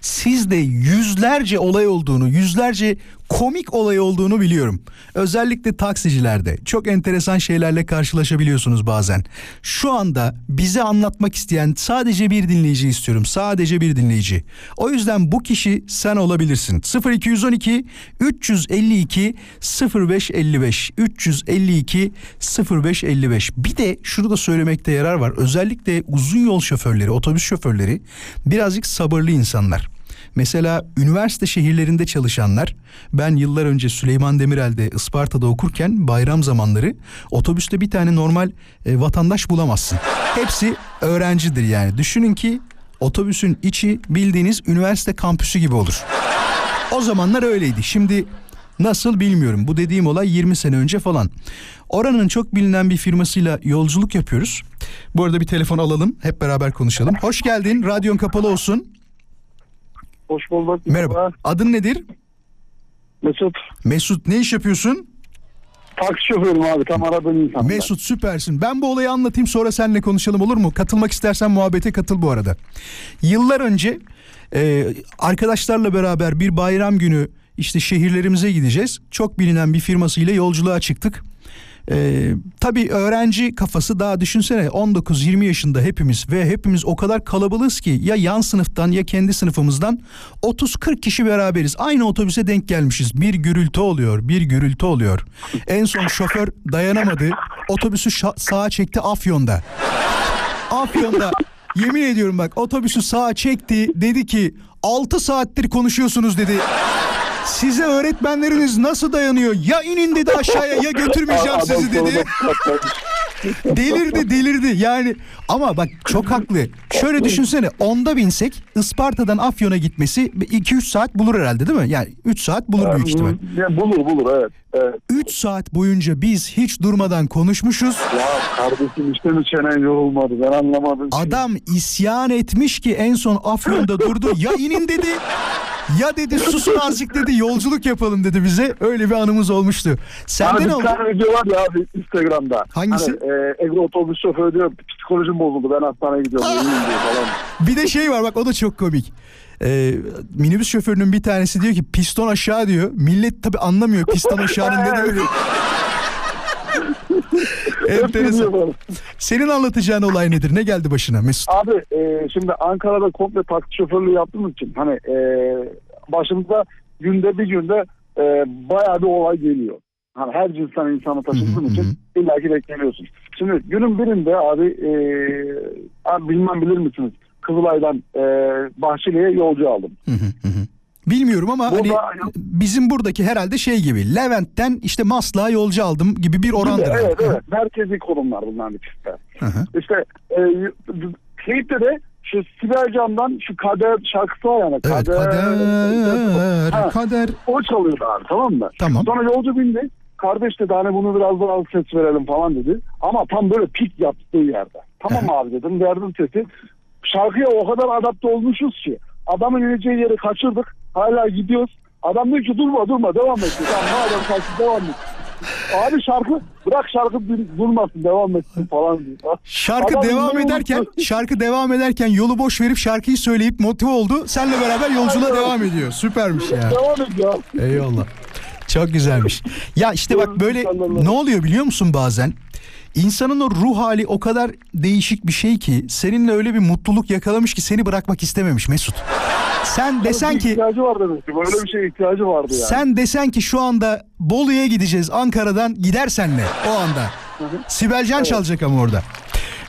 sizde yüzlerce olay olduğunu, yüzlerce komik olay olduğunu biliyorum. Özellikle taksicilerde çok enteresan şeylerle karşılaşabiliyorsunuz bazen. Şu anda bize anlatmak isteyen sadece bir dinleyici istiyorum. Sadece bir dinleyici. O yüzden bu kişi sen olabilirsin. 0212 352 0555 352 0555. Bir de şunu da söylemekte yarar var. Özellikle uzun yol şoförleri, otobüs şoförleri birazcık sabırlı insanlar. Mesela üniversite şehirlerinde çalışanlar ben yıllar önce Süleyman Demirel'de Isparta'da okurken bayram zamanları otobüste bir tane normal e, vatandaş bulamazsın. Hepsi öğrencidir yani. Düşünün ki otobüsün içi bildiğiniz üniversite kampüsü gibi olur. O zamanlar öyleydi. Şimdi nasıl bilmiyorum. Bu dediğim olay 20 sene önce falan. Oranın çok bilinen bir firmasıyla yolculuk yapıyoruz. Bu arada bir telefon alalım. Hep beraber konuşalım. Hoş geldin. Radyon kapalı olsun. Hoş bulduk. Merhaba. Adın nedir? Mesut. Mesut ne iş yapıyorsun? Taksi şoförüm abi tam aradığın insan. Mesut süpersin. Ben bu olayı anlatayım sonra seninle konuşalım olur mu? Katılmak istersen muhabbete katıl bu arada. Yıllar önce e, arkadaşlarla beraber bir bayram günü işte şehirlerimize gideceğiz. Çok bilinen bir firmasıyla yolculuğa çıktık. Ee, tabii öğrenci kafası daha düşünsene 19-20 yaşında hepimiz ve hepimiz o kadar kalabalığız ki ya yan sınıftan ya kendi sınıfımızdan 30-40 kişi beraberiz. Aynı otobüse denk gelmişiz. Bir gürültü oluyor, bir gürültü oluyor. En son şoför dayanamadı. Otobüsü şa- sağa çekti Afyon'da. Afyon'da yemin ediyorum bak otobüsü sağa çekti. Dedi ki 6 saattir konuşuyorsunuz dedi. Size öğretmenleriniz nasıl dayanıyor? Ya inin dedi aşağıya ya götürmeyeceğim sizi dedi. delirdi delirdi yani ama bak çok haklı. Şöyle düşünsene onda binsek Isparta'dan Afyon'a gitmesi 2-3 saat bulur herhalde değil mi? Yani 3 saat bulur büyük ihtimal. Ya bulur bulur evet. Evet. 3 saat boyunca biz hiç durmadan konuşmuşuz. Ya kardeşim işte mi çenen yorulmadı ben anlamadım. Adam isyan etmiş ki en son Afyon'da durdu. Ya inin dedi. Ya dedi susun azıcık dedi yolculuk yapalım dedi bize. Öyle bir anımız olmuştu. Sende Abi ne bir oldu? tane video var ya abi Instagram'da. Hangisi? Hani, e, Ego otobüs şoförü diyor psikolojim bozuldu ben hastaneye gidiyorum. ediyor falan. Bir de şey var bak o da çok komik. Ee, minibüs şoförünün bir tanesi diyor ki piston aşağı diyor. Millet tabi anlamıyor piston aşağının ne demek. Enteresan. Senin anlatacağın olay nedir? Ne geldi başına Mesut? Abi e, şimdi Ankara'da komple taksi şoförlüğü yaptığım için hani e, başımıza günde bir günde e, bayağı bir olay geliyor. Hani her cinsten insanı taşıdığım için illaki bekleniyorsun. Şimdi günün birinde abi, e, abi bilmem bilir misiniz? Kızılay'dan e, Bahçeli'ye yolcu aldım. Bilmiyorum ama hani Burada- bizim buradaki herhalde şey gibi Levent'ten işte Maslak'a yolcu aldım gibi bir orandır. Evet herhalde. evet merkezi konumlar bunlar ikisi. Hı hı. İşte e, klipte de şu Sibel Can'dan şu Kader şarkısı var yani. Evet kader Ha, kader. O çalıyordu abi tamam mı? Tamam. Sonra yolcu bindi. Kardeş dedi hani bunu biraz daha az ses verelim falan dedi. Ama tam böyle pik yaptığı yerde. Tamam abi dedim verdim sesi. Şarkıya o kadar adapte olmuşuz ki. Adamın ineceği yeri kaçırdık. Hala gidiyoruz. Adam diyor ki durma durma devam et. Tamam madem kaçtı devam et. Abi şarkı bırak şarkı dur- durmasın devam etsin falan diyor. Şarkı Adam devam ederken şarkı devam ederken yolu boş verip şarkıyı söyleyip motive oldu. Senle beraber yolculuğa devam ediyor. Süpermiş ya. Devam ya. Eyvallah. Çok güzelmiş. Ya işte bak böyle ne oluyor biliyor musun bazen? İnsanın o ruh hali o kadar değişik bir şey ki seninle öyle bir mutluluk yakalamış ki seni bırakmak istememiş Mesut. Sen desen ki ihtiyacı var demek ki. Böyle bir şeye ihtiyacı vardı yani. sen desen ki şu anda Bolu'ya gideceğiz Ankara'dan gider senle o anda. Sibelcan çalacak ama orada.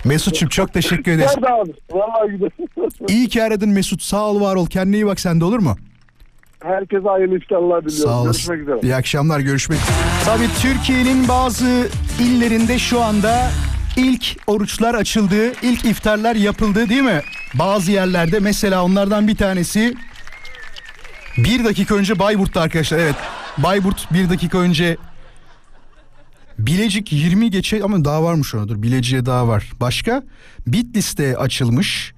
Mesut'cum çok teşekkür ederiz. Nerede abi? Vallahi gidelim. İyi ki aradın Mesut. Sağ ol var ol. Kendine iyi bak sen de olur mu? Herkese hayırlı iftarlar diliyorum. Sağ olasın. Görüşmek üzere. İyi akşamlar görüşmek Tabii Türkiye'nin bazı illerinde şu anda ilk oruçlar açıldı, ilk iftarlar yapıldı değil mi? Bazı yerlerde mesela onlardan bir tanesi bir dakika önce Bayburt'ta arkadaşlar evet. Bayburt bir dakika önce Bilecik 20 geçe ama daha varmış ona dur Bilecik'e daha var. Başka Bitlis'te açılmış.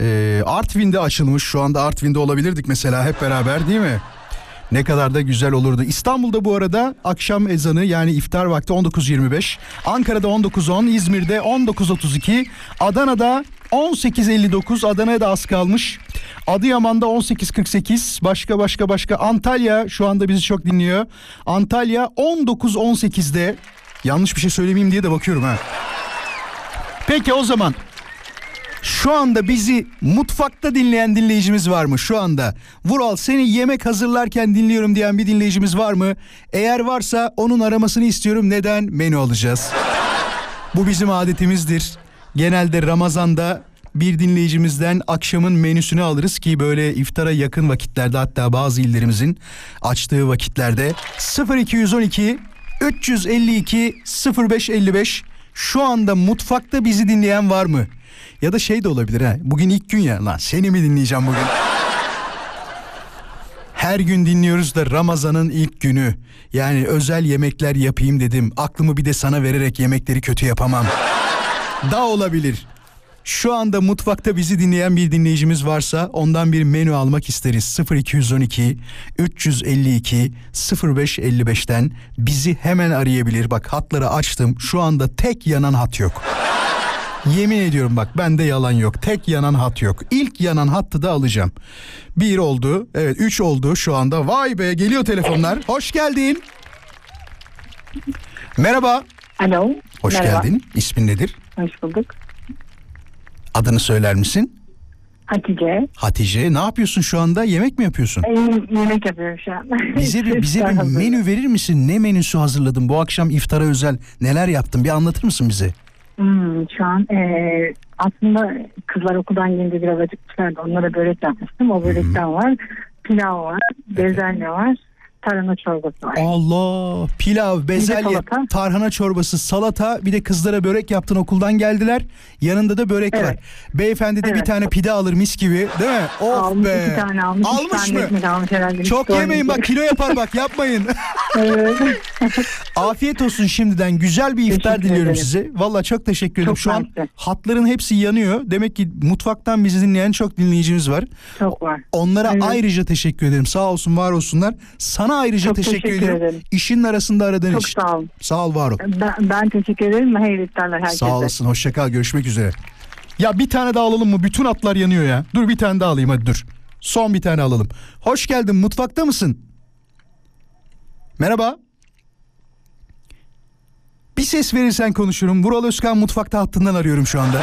Ee, Artvin'de açılmış. Şu anda Artvin'de olabilirdik mesela hep beraber değil mi? Ne kadar da güzel olurdu. İstanbul'da bu arada akşam ezanı yani iftar vakti 19.25. Ankara'da 19.10, İzmir'de 19.32, Adana'da 18.59, Adana'ya da az kalmış. Adıyaman'da 18.48, başka başka başka. Antalya şu anda bizi çok dinliyor. Antalya 19.18'de. Yanlış bir şey söylemeyeyim diye de bakıyorum ha. Peki o zaman şu anda bizi mutfakta dinleyen dinleyicimiz var mı şu anda? Vural seni yemek hazırlarken dinliyorum diyen bir dinleyicimiz var mı? Eğer varsa onun aramasını istiyorum. Neden? Menü alacağız. Bu bizim adetimizdir. Genelde Ramazan'da bir dinleyicimizden akşamın menüsünü alırız ki böyle iftara yakın vakitlerde hatta bazı illerimizin açtığı vakitlerde 0212 352 0555 şu anda mutfakta bizi dinleyen var mı? Ya da şey de olabilir ha. Bugün ilk gün ya lan seni mi dinleyeceğim bugün? Her gün dinliyoruz da Ramazan'ın ilk günü. Yani özel yemekler yapayım dedim. Aklımı bir de sana vererek yemekleri kötü yapamam. Da olabilir. Şu anda mutfakta bizi dinleyen bir dinleyicimiz varsa ondan bir menü almak isteriz. 0212 352 0555'ten bizi hemen arayabilir. Bak hatları açtım. Şu anda tek yanan hat yok. Yemin ediyorum bak bende yalan yok. Tek yanan hat yok. İlk yanan hattı da alacağım. Bir oldu. Evet üç oldu şu anda. Vay be geliyor telefonlar. Hoş geldin. Merhaba. Alo. Hoş Merhaba. geldin. İsmin nedir? Hoş bulduk. Adını söyler misin? Hatice. Hatice ne yapıyorsun şu anda? Yemek mi yapıyorsun? Ee, yemek yapıyorum şu an. Bize bir bize bir menü verir misin? Ne menüsü hazırladın bu akşam iftara özel? Neler yaptın? Bir anlatır mısın bize? Hmm, şu an e, aslında kızlar okuldan gelince biraz acıkmışlardı. Onlara börek yapmıştım. O börekten var. Pilav var. Bezelye var. Tarhana çorbası var. Allah pilav, bezelye, tarhana çorbası, salata bir de kızlara börek yaptın okuldan geldiler. Yanında da börek var. Beyefendi de bir Evet. tane pide alır mis gibi değil mi? Of almış be. iki tane almış. Almış mı? almış herhalde. Çok yemeyin bak kilo yapar bak yapmayın. Evet. Afiyet olsun şimdiden. Güzel bir iftar Teşekkür diliyorum ederim. size. Valla çok teşekkür ederim. Çok Şu an hatların hepsi yanıyor. Demek ki mutfaktan bizi dinleyen çok dinleyicimiz var. Çok var. Onlara Evet. ayrıca teşekkür ederim. Sağ olsun var olsunlar. Sana ayrıca Çok teşekkür, teşekkür ediyorum. ederim. İşinin arasında aradığın Çok için. sağ ol. Sağ ol var ol. Ben, ben teşekkür ederim. Hayırlı iftarlar herkese. Sağ olasın. Hoşça kal. Görüşmek üzere. Ya bir tane daha alalım mı? Bütün atlar yanıyor ya. Dur bir tane daha alayım hadi dur. Son bir tane alalım. Hoş geldin. Mutfakta mısın? Merhaba. Bir ses verirsen konuşurum. Vural Özkan mutfakta hattından arıyorum şu anda.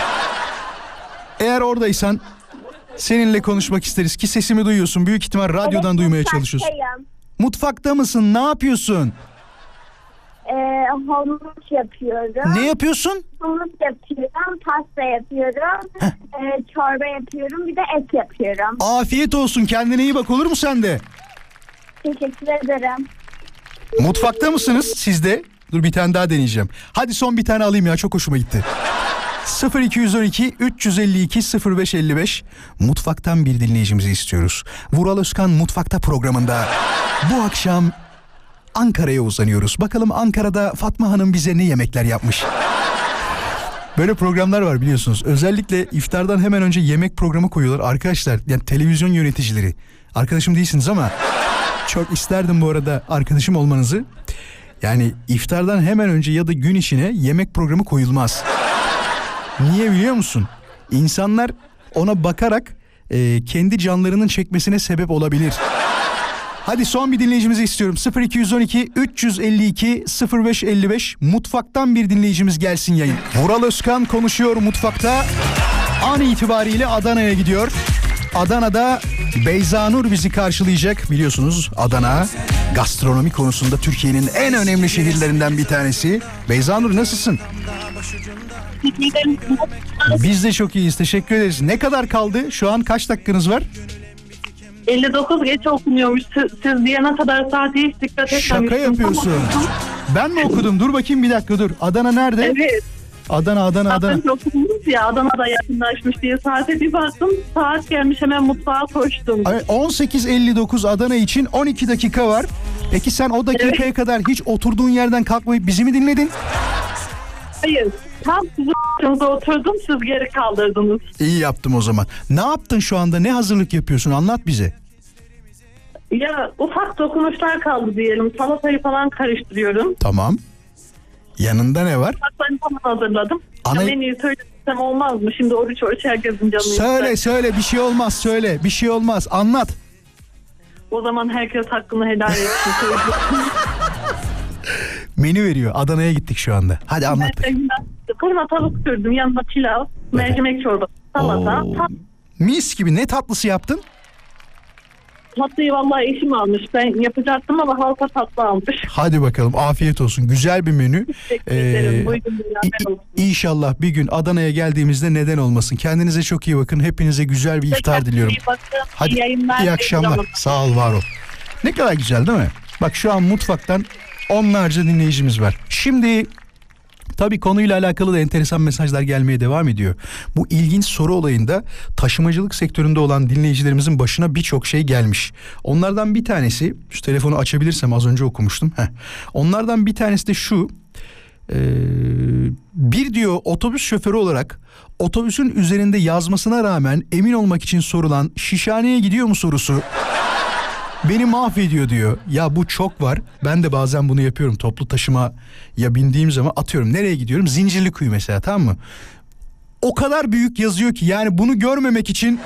Eğer oradaysan seninle konuşmak isteriz ki sesimi duyuyorsun. Büyük ihtimal radyodan duymaya çalışıyorsun. Mutfakta mısın? Ne yapıyorsun? Ee, hummus yapıyorum. Ne yapıyorsun? Hummus yapıyorum, pasta yapıyorum, ee, çorba yapıyorum, bir de et yapıyorum. Afiyet olsun. Kendine iyi bak olur mu sende? Teşekkür ederim. Mutfakta mısınız siz de? Dur bir tane daha deneyeceğim. Hadi son bir tane alayım ya çok hoşuma gitti. 0212 352 0555 Mutfaktan bir dinleyicimizi istiyoruz. Vural Özkan Mutfakta programında bu akşam Ankara'ya uzanıyoruz. Bakalım Ankara'da Fatma Hanım bize ne yemekler yapmış. Böyle programlar var biliyorsunuz. Özellikle iftardan hemen önce yemek programı koyuyorlar. Arkadaşlar yani televizyon yöneticileri. Arkadaşım değilsiniz ama çok isterdim bu arada arkadaşım olmanızı. Yani iftardan hemen önce ya da gün içine yemek programı koyulmaz. Niye biliyor musun? İnsanlar ona bakarak e, kendi canlarının çekmesine sebep olabilir. Hadi son bir dinleyicimizi istiyorum. 0212 352 0555 mutfaktan bir dinleyicimiz gelsin yayın. Vural Özkan konuşuyor mutfakta. An itibariyle Adana'ya gidiyor. Adana'da Beyzanur bizi karşılayacak. Biliyorsunuz Adana gastronomi konusunda Türkiye'nin en önemli şehirlerinden bir tanesi. Beyzanur nasılsın? Biz de çok iyiyiz. Teşekkür ederiz. Ne kadar kaldı? Şu an kaç dakikanız var? 59 geç okunuyormuş. Siz, siz diyene kadar saate hiç dikkat etmemiştim. Şaka yapıyorsun. Ben mi okudum? Dur bakayım bir dakika dur. Adana nerede? Evet. Adana, Adana, Adana. Az önce okudunuz ya Adana'da yakınlaşmış diye saate bir baktım. Saat gelmiş hemen mutfağa koştum. Evet, 18.59 Adana için 12 dakika var. Peki sen o dakikaya kadar hiç oturduğun yerden kalkmayıp bizi mi dinledin? Hayır. Tam sizin oturdum siz geri kaldırdınız. İyi yaptım o zaman. Ne yaptın şu anda? Ne hazırlık yapıyorsun? Anlat bize. Ya ufak dokunuşlar kaldı diyelim. Salatayı falan karıştırıyorum. Tamam. Yanında ne var? Salatayı falan hazırladım. Ana- Ya menüyü söylesem olmaz mı? Şimdi oruç oruç herkesin canını Söyle ister. söyle bir şey olmaz söyle. Bir şey olmaz. Anlat. O zaman herkes hakkını helal etsin. Menü veriyor. Adana'ya gittik şu anda. Hadi anlat. Kıyma tavuk sürdüm. Yanında pilav, mercimek çorbası, salata. Oo. Tat, Mis gibi ne tatlısı yaptın? Tatlıyı vallahi eşim almış. Ben yapacaktım ama halka tatlı almış. Hadi bakalım afiyet olsun. Güzel bir menü. Teşekkür ederim. Ee, Buyurun beraber olsun. İnşallah bir gün Adana'ya geldiğimizde neden olmasın. Kendinize çok iyi bakın. Hepinize güzel bir iftar diliyorum. İyi bakın. Hadi iyi yayınlar. iyi akşamlar. Sağ ol var ol. Ne kadar güzel değil mi? Bak şu an mutfaktan onlarca dinleyicimiz var. Şimdi Tabii konuyla alakalı da enteresan mesajlar gelmeye devam ediyor. Bu ilginç soru olayında taşımacılık sektöründe olan dinleyicilerimizin başına birçok şey gelmiş. Onlardan bir tanesi, şu telefonu açabilirsem az önce okumuştum. Heh. Onlardan bir tanesi de şu. Ee, bir diyor otobüs şoförü olarak otobüsün üzerinde yazmasına rağmen emin olmak için sorulan şişhaneye gidiyor mu sorusu beni mahvediyor diyor. Ya bu çok var. Ben de bazen bunu yapıyorum. Toplu taşıma ya bindiğim zaman atıyorum. Nereye gidiyorum? Zincirlikuyu mesela tamam mı? O kadar büyük yazıyor ki yani bunu görmemek için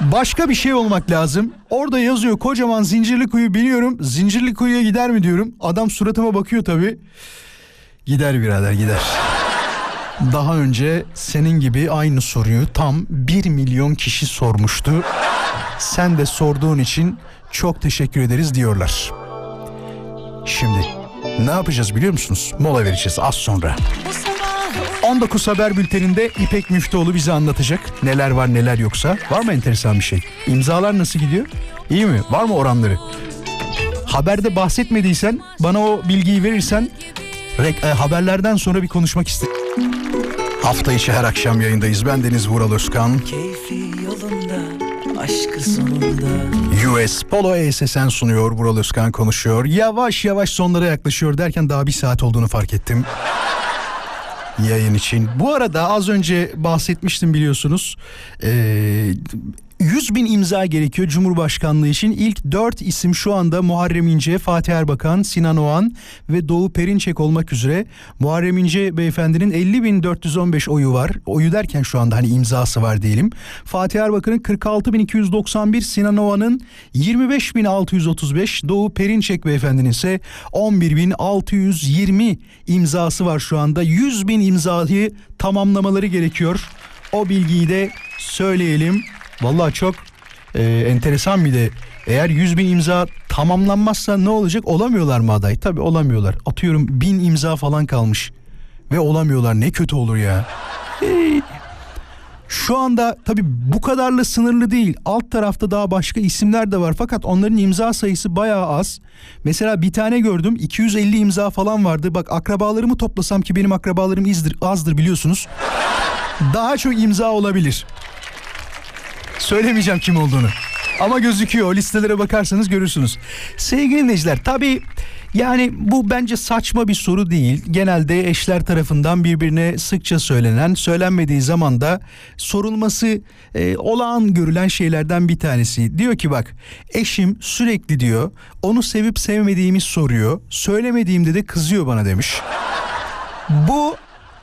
başka bir şey olmak lazım. Orada yazıyor kocaman Zincirlikuyu biliyorum. Zincirlikuyu'ya gider mi diyorum. Adam suratıma bakıyor tabii. Gider birader gider. Daha önce senin gibi aynı soruyu tam 1 milyon kişi sormuştu. Sen de sorduğun için çok teşekkür ederiz diyorlar. Şimdi ne yapacağız biliyor musunuz? Mola vereceğiz az sonra. 19 Haber Bülteni'nde İpek Müftüoğlu bize anlatacak. Neler var neler yoksa. Var mı enteresan bir şey? İmzalar nasıl gidiyor? İyi mi? Var mı oranları? Haberde bahsetmediysen bana o bilgiyi verirsen rek- e, haberlerden sonra bir konuşmak isterim. Hafta içi her akşam yayındayız. Ben Deniz Vural Özkan. Aşkı sonunda. US Polo ESSN sunuyor. Vural Özkan konuşuyor. Yavaş yavaş sonlara yaklaşıyor derken daha bir saat olduğunu fark ettim. Yayın için. Bu arada az önce bahsetmiştim biliyorsunuz. Ee, 100 bin imza gerekiyor Cumhurbaşkanlığı için. İlk 4 isim şu anda Muharrem İnce, Fatih Erbakan, Sinan Oğan ve Doğu Perinçek olmak üzere. Muharrem İnce beyefendinin 50.415 oyu var. Oyu derken şu anda hani imzası var diyelim. Fatih Erbakan'ın 46.291, Sinan Oğan'ın 25.635, Doğu Perinçek beyefendinin ise 11.620 imzası var şu anda. 100 bin imzayı tamamlamaları gerekiyor. O bilgiyi de söyleyelim. Vallahi çok e, enteresan bir de eğer 100 bin imza tamamlanmazsa ne olacak? Olamıyorlar mı aday? Tabii olamıyorlar. Atıyorum bin imza falan kalmış ve olamıyorlar. Ne kötü olur ya. Hey. Şu anda tabii bu kadarla sınırlı değil. Alt tarafta daha başka isimler de var fakat onların imza sayısı bayağı az. Mesela bir tane gördüm 250 imza falan vardı. Bak akrabalarımı toplasam ki benim akrabalarım izdir, azdır biliyorsunuz. Daha çok imza olabilir. Söylemeyeceğim kim olduğunu. Ama gözüküyor. Listelere bakarsanız görürsünüz. Sevgili dinleyiciler tabii yani bu bence saçma bir soru değil. Genelde eşler tarafından birbirine sıkça söylenen, söylenmediği zaman da sorulması e, olağan görülen şeylerden bir tanesi. Diyor ki bak eşim sürekli diyor onu sevip sevmediğimi soruyor. Söylemediğimde de kızıyor bana demiş. Bu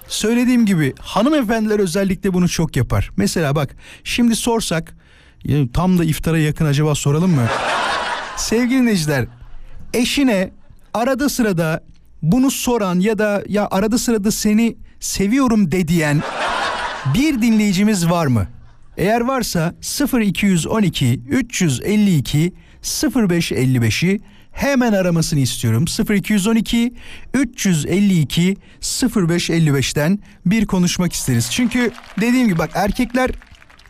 söylediğim gibi hanımefendiler özellikle bunu çok yapar. Mesela bak şimdi sorsak tam da iftara yakın acaba soralım mı? Sevgili dinleyiciler eşine arada sırada bunu soran ya da ya arada sırada seni seviyorum de diyen bir dinleyicimiz var mı? Eğer varsa 0212 352 0555'i hemen aramasını istiyorum. 0212 352 0555'ten bir konuşmak isteriz. Çünkü dediğim gibi bak erkekler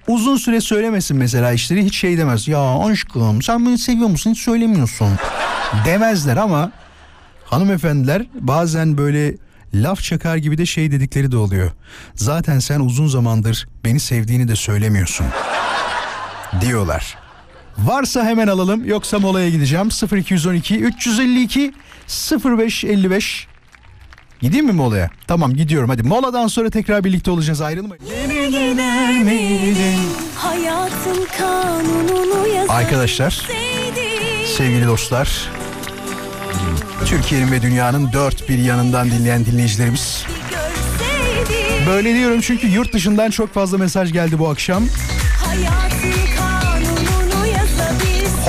uzun süre söylemesin mesela işleri hiç şey demez. Ya aşkım sen beni seviyor musun hiç söylemiyorsun demezler ama hanımefendiler bazen böyle laf çakar gibi de şey dedikleri de oluyor. Zaten sen uzun zamandır beni sevdiğini de söylemiyorsun diyorlar. Varsa hemen alalım yoksa molaya gideceğim. 0212 352 0555 Gideyim mi molaya? Tamam gidiyorum hadi. Moladan sonra tekrar birlikte olacağız ayrılmayın. Hayatın kanununu yazan Arkadaşlar, sevgili dostlar, Türkiye'nin ve dünyanın dört bir yanından dinleyen dinleyicilerimiz. Böyle diyorum çünkü yurt dışından çok fazla mesaj geldi bu akşam. Hayatın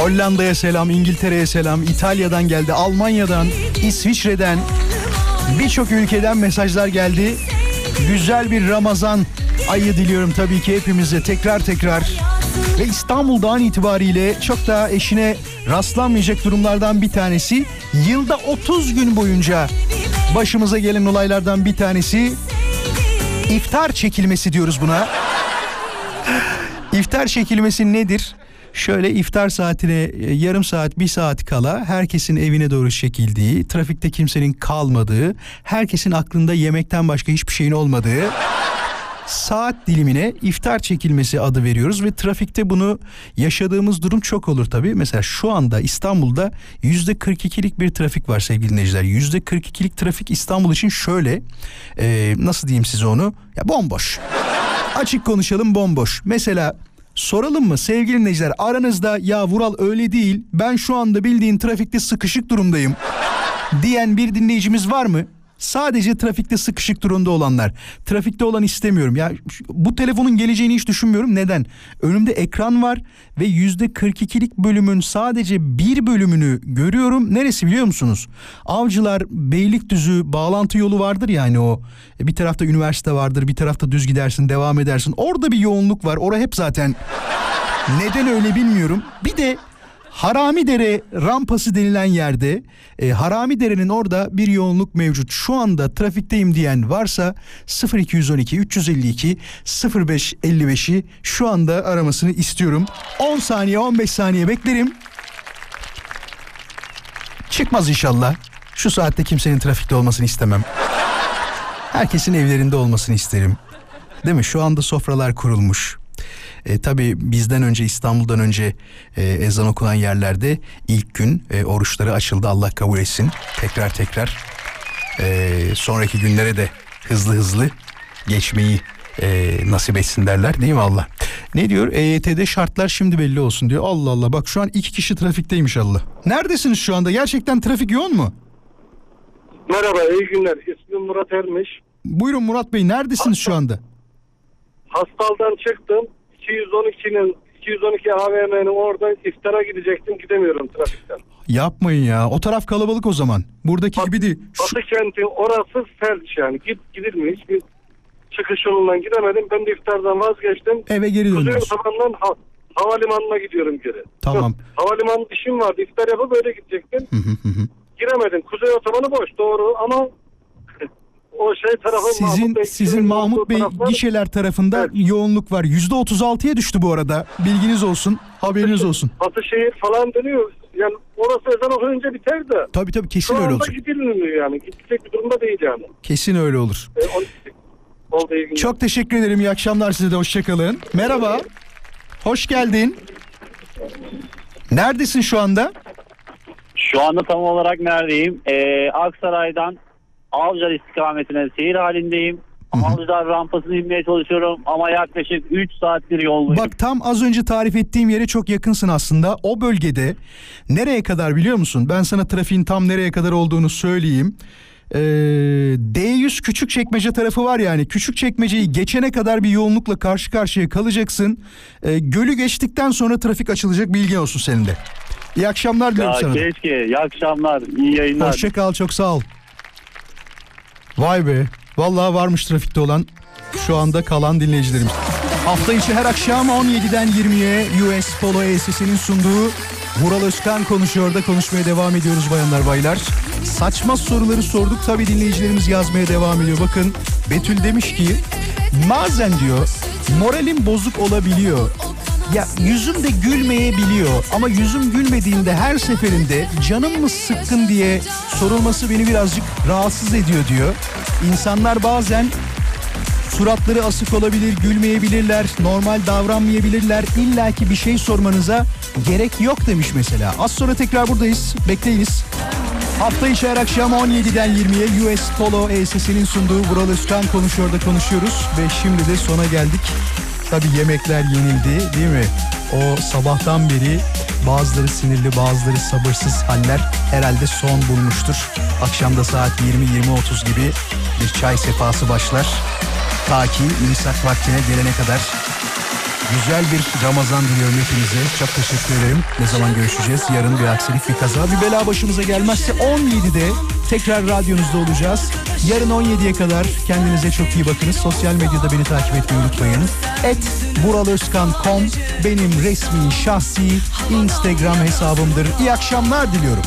Hollanda'ya selam, İngiltere'ye selam, İtalya'dan geldi, Almanya'dan, İsviçre'den, birçok ülkeden mesajlar geldi. Güzel bir Ramazan ayı diliyorum tabii ki hepimize tekrar tekrar. Ve İstanbul'dan itibariyle çok da eşine rastlanmayacak durumlardan bir tanesi. Yılda 30 gün boyunca başımıza gelen olaylardan bir tanesi iftar çekilmesi diyoruz buna. İftar çekilmesi nedir? Şöyle iftar saatine e, yarım saat bir saat kala herkesin evine doğru çekildiği, trafikte kimsenin kalmadığı, herkesin aklında yemekten başka hiçbir şeyin olmadığı saat dilimine iftar çekilmesi adı veriyoruz ve trafikte bunu yaşadığımız durum çok olur tabii. Mesela şu anda İstanbul'da yüzde 42'lik bir trafik var sevgili dinleyiciler. Yüzde 42'lik trafik İstanbul için şöyle e, nasıl diyeyim size onu? Ya bomboş. Açık konuşalım bomboş. Mesela soralım mı sevgili dinleyiciler aranızda ya Vural öyle değil ben şu anda bildiğin trafikte sıkışık durumdayım diyen bir dinleyicimiz var mı? Sadece trafikte sıkışık durumda olanlar. Trafikte olan istemiyorum. Ya bu telefonun geleceğini hiç düşünmüyorum. Neden? Önümde ekran var ve yüzde 42'lik bölümün sadece bir bölümünü görüyorum. Neresi biliyor musunuz? Avcılar Beylikdüzü bağlantı yolu vardır yani o. E, Bir tarafta üniversite vardır, bir tarafta düz gidersin, devam edersin. Orada bir yoğunluk var. Orada hep zaten neden öyle bilmiyorum. Bir de Haramidere rampası denilen yerde e, Haramidere'nin orada bir yoğunluk mevcut. Şu anda trafikteyim diyen varsa 0212 352 0555'i şu anda aramasını istiyorum. 10 saniye 15 saniye beklerim. Çıkmaz inşallah. Şu saatte kimsenin trafikte olmasını istemem. Herkesin evlerinde olmasını isterim. Değil mi? Şu anda sofralar kurulmuş. E, tabii bizden önce İstanbul'dan önce e, ezan okunan yerlerde ilk gün e, oruçları açıldı. Allah kabul etsin. Tekrar tekrar e, sonraki günlere de hızlı hızlı geçmeyi e, nasip etsin derler değil mi Allah? Ne diyor? EYT'de şartlar şimdi belli olsun diyor. Allah Allah bak şu an iki kişi trafikteymiş Allah. Neredesiniz şu anda? Gerçekten trafik yoğun mu? Merhaba, iyi günler. İsmim Murat Ermiş. Buyurun Murat Bey neredesiniz şu anda? Hastaldan çıktım. 212'nin 212 AVM'nin orada iftara gidecektim. Gidemiyorum trafikten. Yapmayın ya. O taraf kalabalık o zaman. Buradaki gibi değil. Batı kentin orası felç yani. Git gidilmiyor. Hiçbir çıkış yolundan gidemedim. Ben de iftardan vazgeçtim. Eve geri Kuzey dönüyorsun. otobandan ha, havalimanına gidiyorum geri. Tamam. Havalimanı işim vardı. İftar yapıp öyle gidecektim. Giremedim. Kuzey otobanı boş doğru ama o şey tarafı Sizin Bey, sizin Mahmut Bey taraflar- gişeler tarafında yoğunluk var. Yüzde 36'ya düştü bu arada. Bilginiz olsun. Haberiniz olsun. Batışehir falan dönüyor. Yani orası ezan okuyunca biter de. Tabii tabii kesin Şu öyle anda olacak. gidilmiyor yani. Gidecek bir durumda değil yani. Kesin öyle olur. E, on-. Çok teşekkür ederim. İyi akşamlar size de. Hoşçakalın. Merhaba. Hoş geldin. Neredesin şu anda? Şu anda tam olarak neredeyim? Ee, Aksaray'dan Avcılar istikametine seyir halindeyim. Avcılar rampasını inmeye çalışıyorum ama yaklaşık 3 saattir yoldayım. Bak tam az önce tarif ettiğim yere çok yakınsın aslında. O bölgede nereye kadar biliyor musun? Ben sana trafiğin tam nereye kadar olduğunu söyleyeyim. Ee, D100 küçük çekmece tarafı var yani. Küçük çekmeceyi geçene kadar bir yoğunlukla karşı karşıya kalacaksın. Ee, gölü geçtikten sonra trafik açılacak bilgin olsun senin de. İyi akşamlar diliyorum Ya sana. keşke. İyi akşamlar. iyi yayınlar. Hoşça kal çok sağ ol. Vay be. Vallahi varmış trafikte olan şu anda kalan dinleyicilerimiz. Hafta içi her akşam 17'den 20'ye US Polo ESS'nin sunduğu Vural Özkan konuşuyor da konuşmaya devam ediyoruz bayanlar baylar. Saçma soruları sorduk tabi dinleyicilerimiz yazmaya devam ediyor. Bakın Betül demiş ki bazen diyor moralim bozuk olabiliyor. Ya yüzüm de gülmeyebiliyor ama yüzüm gülmediğinde her seferinde canım mı sıkkın diye sorulması beni birazcık rahatsız ediyor diyor. İnsanlar bazen Suratları asık olabilir, gülmeyebilirler, normal davranmayabilirler. İlla ki bir şey sormanıza gerek yok demiş mesela. Az sonra tekrar buradayız. Bekleyiniz. Hafta içi her akşam 17'den 20'ye US Polo ESS'nin sunduğu Vural Özkan konuşuyor da konuşuyoruz. Ve şimdi de sona geldik. Tabi yemekler yenildi değil mi? O sabahtan beri bazıları sinirli bazıları sabırsız haller herhalde son bulmuştur. Akşamda saat 20-20.30 gibi bir çay sefası başlar. Ta ki imsak vaktine gelene kadar güzel bir Ramazan diliyorum hepinize. Çok teşekkür ederim. Ne zaman görüşeceğiz? Yarın bir aksilik, bir kaza, bir bela başımıza gelmezse 17'de tekrar radyonuzda olacağız. Yarın 17'ye kadar kendinize çok iyi bakınız. Sosyal medyada beni takip etmeyi unutmayın. Et buraloskan.com benim resmi şahsi Instagram hesabımdır. İyi akşamlar diliyorum.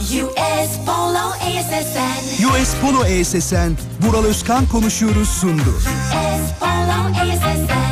US Polo ASSN US Polo ESSN, Vural Özkan konuşuyoruz sundu. US Polo ASSN